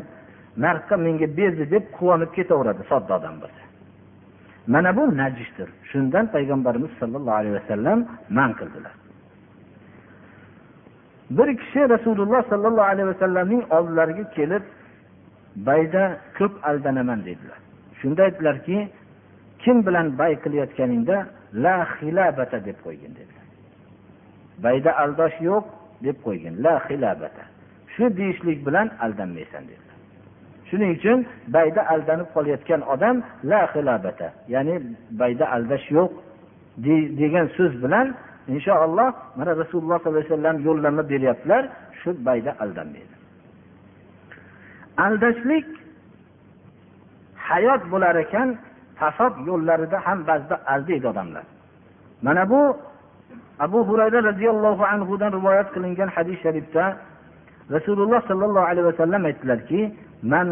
narxga menga berdi deb quvonib ketaveradi sodda odam bo'lsa. Mana bu najisdir. Shundan payg'ambarimiz sollallohu alayhi vasallam man qildilar. Bir kishi rasululloh sollallohu alayhi vasallamning oldilariga kelib bayda ko'p aldanaman dedilar. Shunda aytdilarki kim bilan bay qilayotganingda la xilabata deb qo'ygin dedilar. Bayda aldosh yo'q deb qo'ygin la xilabata. Shu deyishlik bilan aldanmaysan dedilar. Shuning uchun bayda aldanib qolayotgan odam la xilabata ya'ni bayda aldash yo'q degan so'z bilan inshaalloh mana rasululloh sollallohu alayhi vasallam yo'llanma beryaptilar shu bayda aldanmaydi. Aldashlik hayot bo'lar ekan fasod yo'llarida ham ba'zida aldaydi odamlar. Mana bu abu hurayra roziyallohu anhudan rivoyat qilingan hadis sharifda rasululloh sollallohu alayhi vasallam aytdilarki man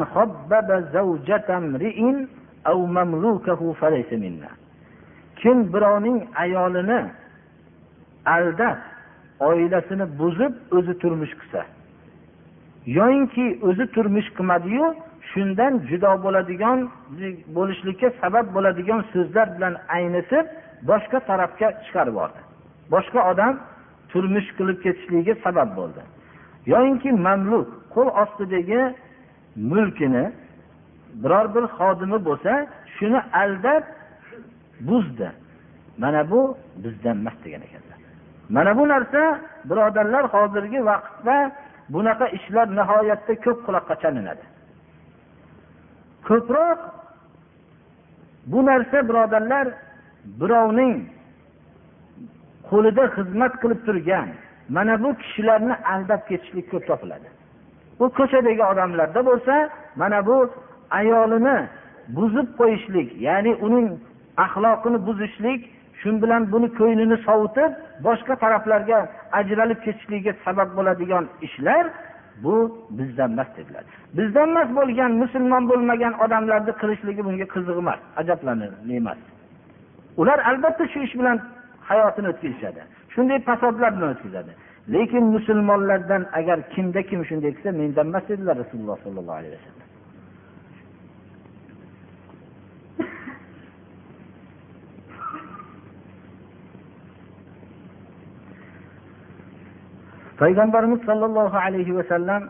aw mamlukahu falaysa minna. Kim birovning ayolini aldab oilasini buzib o'zi turmush qilsa yoyinki o'zi turmush qilmadiyu shundan judo bo'ladigan bo'lishlikka sabab bo'ladigan so'zlar bilan aynitib boshqa tarafga chiqarib yubordi boshqa odam turmush qilib ketishligiga sabab bo'ldi. Yoyinki mamluk qo'l ostidagi mulkini biror bir xodimi bo'lsa shuni aldab buzdi. Mana bu bizdan emas degan ekanlar. Mana bu narsa birodarlar hozirgi vaqtda bunaqa ishlar nihoyatda ko'p quloqqa chalinadi. Ko'proq bu narsa birodarlar birovning qo'lida xizmat qilib turgan mana bu kishilarni aldab ketishlik ko'p topiladi. Bu ko'chadagi odamlarda bo'lsa mana bu ayolini buzib qo'yishlik ya'ni uning axloqini buzishlik shu bilan buni ko'nglini sovutib boshqa taraflarga ajralib ketishligiga sabab bo'ladigan ishlar bu bizdan emas dedilar. Bizdan emas bo'lgan musulmon bo'lmagan odamlarni qilishligi bunga qiziq emas ajablanarli emas. Ular albatta shu ish bilan hayotini o'tkazishadi. Shunday fasodlar bilan o'tkazadi lekin musulmonlardan agar kimda kim shunday qilsa mendan emas dedilar rasululloh sollallohu alayhi vasallam. payg'ambarimiz sollallohu alayhi vasallam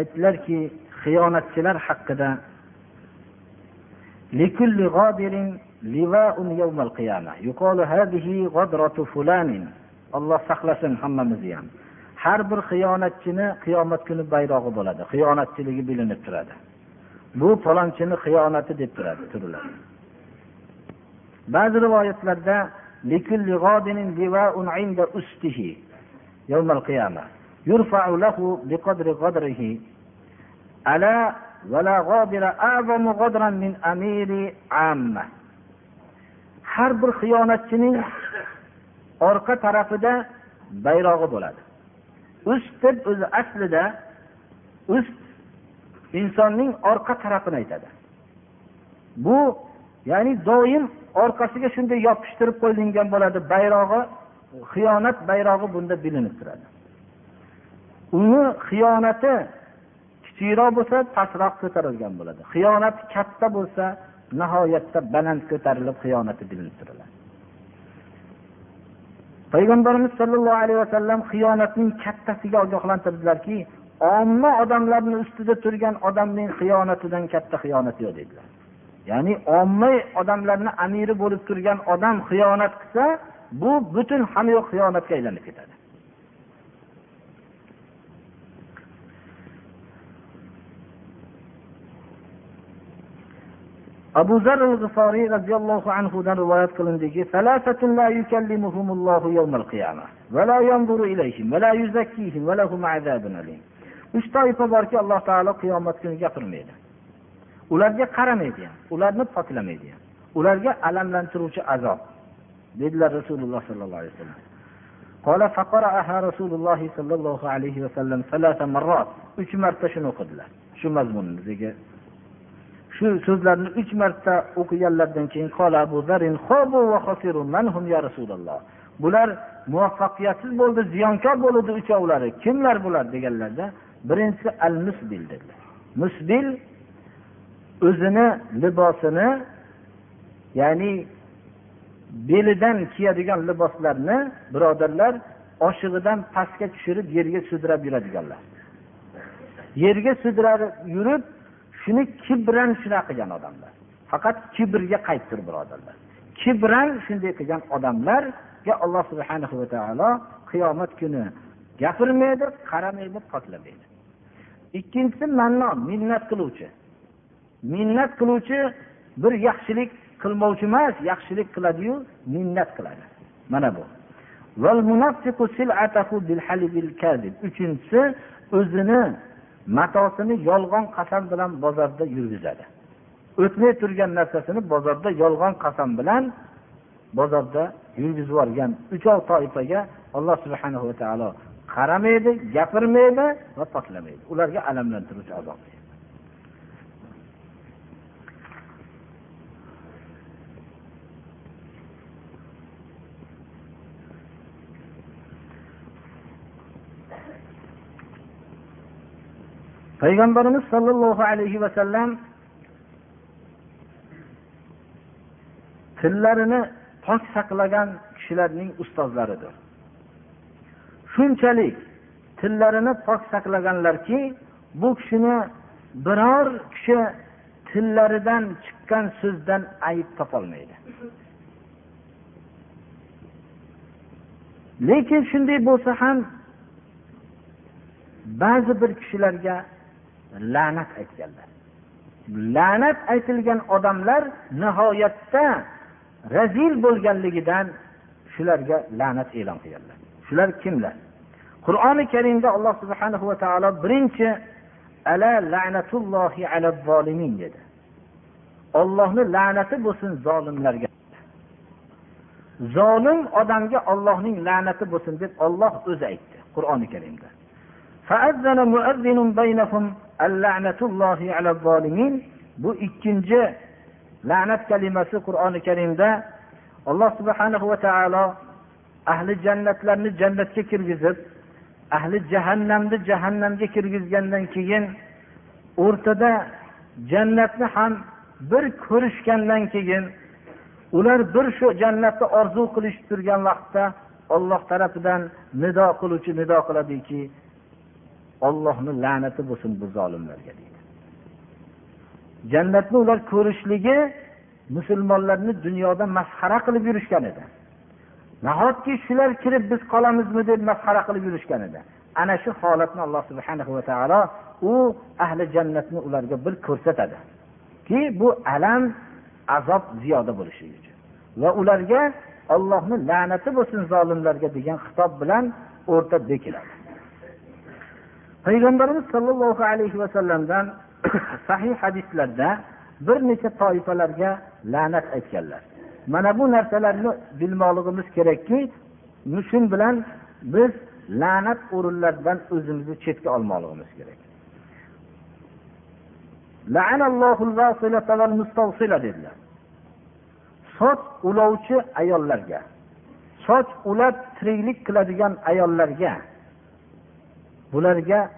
aytdilarki xiyonatchilar haqida لكل غادر لواء يوم القيامة يقال هذه غدرة فلان olloh saqlasin hammamizni ham har bir xiyonatchini qiyomat kuni bayrog'i bo'ladi xiyonatchiligi bilinib turadi bu falonchini xiyonati deb turadi turiladi ba'zi rivoyatlarda يوم القيامة يرفع له بقدر قدره ألا ولا غادر أعظم غدرا من أمير عامة har bir xiyonatchining orqa tarafida bayrog'i bo'ladi ust deb o'zi aslida ust insonning orqa tarafini aytadi bu ya'ni doim orqasiga shunday yopishtirib qo'yilgan bo'ladi bayrog'i xiyonat bayrog'i bunda bilinib turadi. Uni xiyonati kichikroq bo'lsa pastroq ko'tarilgan bo'ladi. Xiyonati katta bo'lsa nihoyatda baland ko'tarilib xiyonati bilinib turiladi. Payg'ambarimiz sollallohu alayhi vasallam xiyonatning kattasiga ogohlantirdilarki omma odamlarni ustida turgan odamning xiyonatidan katta xiyonat yo'q dedilar. Ya'ni omma odamlarni amiri bo'lib turgan odam xiyonat qilsa bu butun hamyoq xiyonatga aylanib ketadi. Abu zar g'iforiy roziyallohu anhudan rivoyat qilindiki uch toifa borki alloh taolo qiyomat kuni gapirmaydi. Ularga qaramaydi ham ularni poklamaydi ham. Ularga alamlantiruvchi azob. dedilar rasululloh sollallohu alayhi vasallam قال فقرأها رسول الله صلى الله عليه وسلم ثلاث مرات uch marta shuni o'qidilar shu mazmunni bizga shu so'zlarni uch marta o'qiganlaridan keyin bular muvaffaqiyatsiz bo'ldi ziyonkor bo'ldi uchovlari kimlar bular deganlarda birinchisi al musbil dedilar musbil o'zini libosini ya'ni belidan kiyadigan liboslarni birodarlar oshig'idan pastga tushirib yerga sudrab yuradiganlar. Yerga sudrab yurib shuni kibran shunaqa qilgan odamlar. Faqat kibrga qaytdir birodarlar. Kibran shunday qilgan odamlarga alloh subhana va taolo qiyomat kuni gapirmaydi qaramaydi potlamaydi ikkinchisi mannon minnat qiluvchi. Minnat qiluvchi bir yaxshilik qilmovchi emas yaxshilik qiladiyu minnat qiladi. Mana bu. Uchinchisi o'zini matosini yolg'on qasam bilan bozorda yurgizadi. O'tmay turgan narsasini bozorda yolg'on qasam bilan bozorda yurgizib yuborgan uchov toifaga alloh subhana va taolo qaramaydi gapirmaydi va poklamaydi ularga alamlantiruvchi azob. Payg'ambarimiz sollallohu alayhi vasallam tillarini pok saqlagan kishilarning ustozlaridir. Shunchalik tillarini pok saqlaganlarki bu kishini biror kishi tillaridan chiqqan so'zdan ayb topolmaydi. Lekin shunday bo'lsa ham ba'zi bir kishilarga la'nat aytganlar la'nat aytilgan odamlar nihoyatda razil bo'lganligidan shularga la'nat e'lon qilganlar. Shular kimlar? Qur'oni karimda alloh subhana va taolo birinchi ala la'natullohi ala zolimin dedi. Ollohni la'nati bo'lsin zolimlarga. Zolim odamga ollohning la'nati bo'lsin deb olloh o'zi aytdi qur'oni karimda. Bu ikkinchi la'nat kalimasi qur'oni karimda alloh subhanahu va taolo ahli jannatlarni jannatga kirgizib ahli jahannamni jahannamga kirgizgandan keyin o'rtada jannatni ham bir ko'rishgandan keyin ular bir shu jannatni orzu qilishib turgan vaqtda olloh tarafidan nido qiluvchi nido qiladiki ollohni la'nati bo'lsin bu zolimlarga deydi. Jannatni ular ko'rishligi musulmonlarni dunyoda masxara qilib yurishgan edi. Nahotki shular kirib biz qolamizmi deb masxara qilib yurishgan edi? Ana shu holatni alloh subhana va taolo u ahli jannatni ularga bir ko'rsatadiki bu alam azob ziyoda bo'lishi uchun. Va ularga ollohni la'nati bo'lsin zolimlarga degan xitob bilan o'rta bekiladi payg'ambarimiz sollallohu alayhi vasallamdan sahih hadislarda bir necha toifalarga la'nat aytganlar. Mana bu narsalarni bilmoqligimiz kerakki shu bilan biz la'nat o'rinlaridan o'zimizni chetga olmoqligimiz kerak. Dedilar. Soch ulovchi ayollarga soch ulab tiriklik qiladigan ayollarga bularga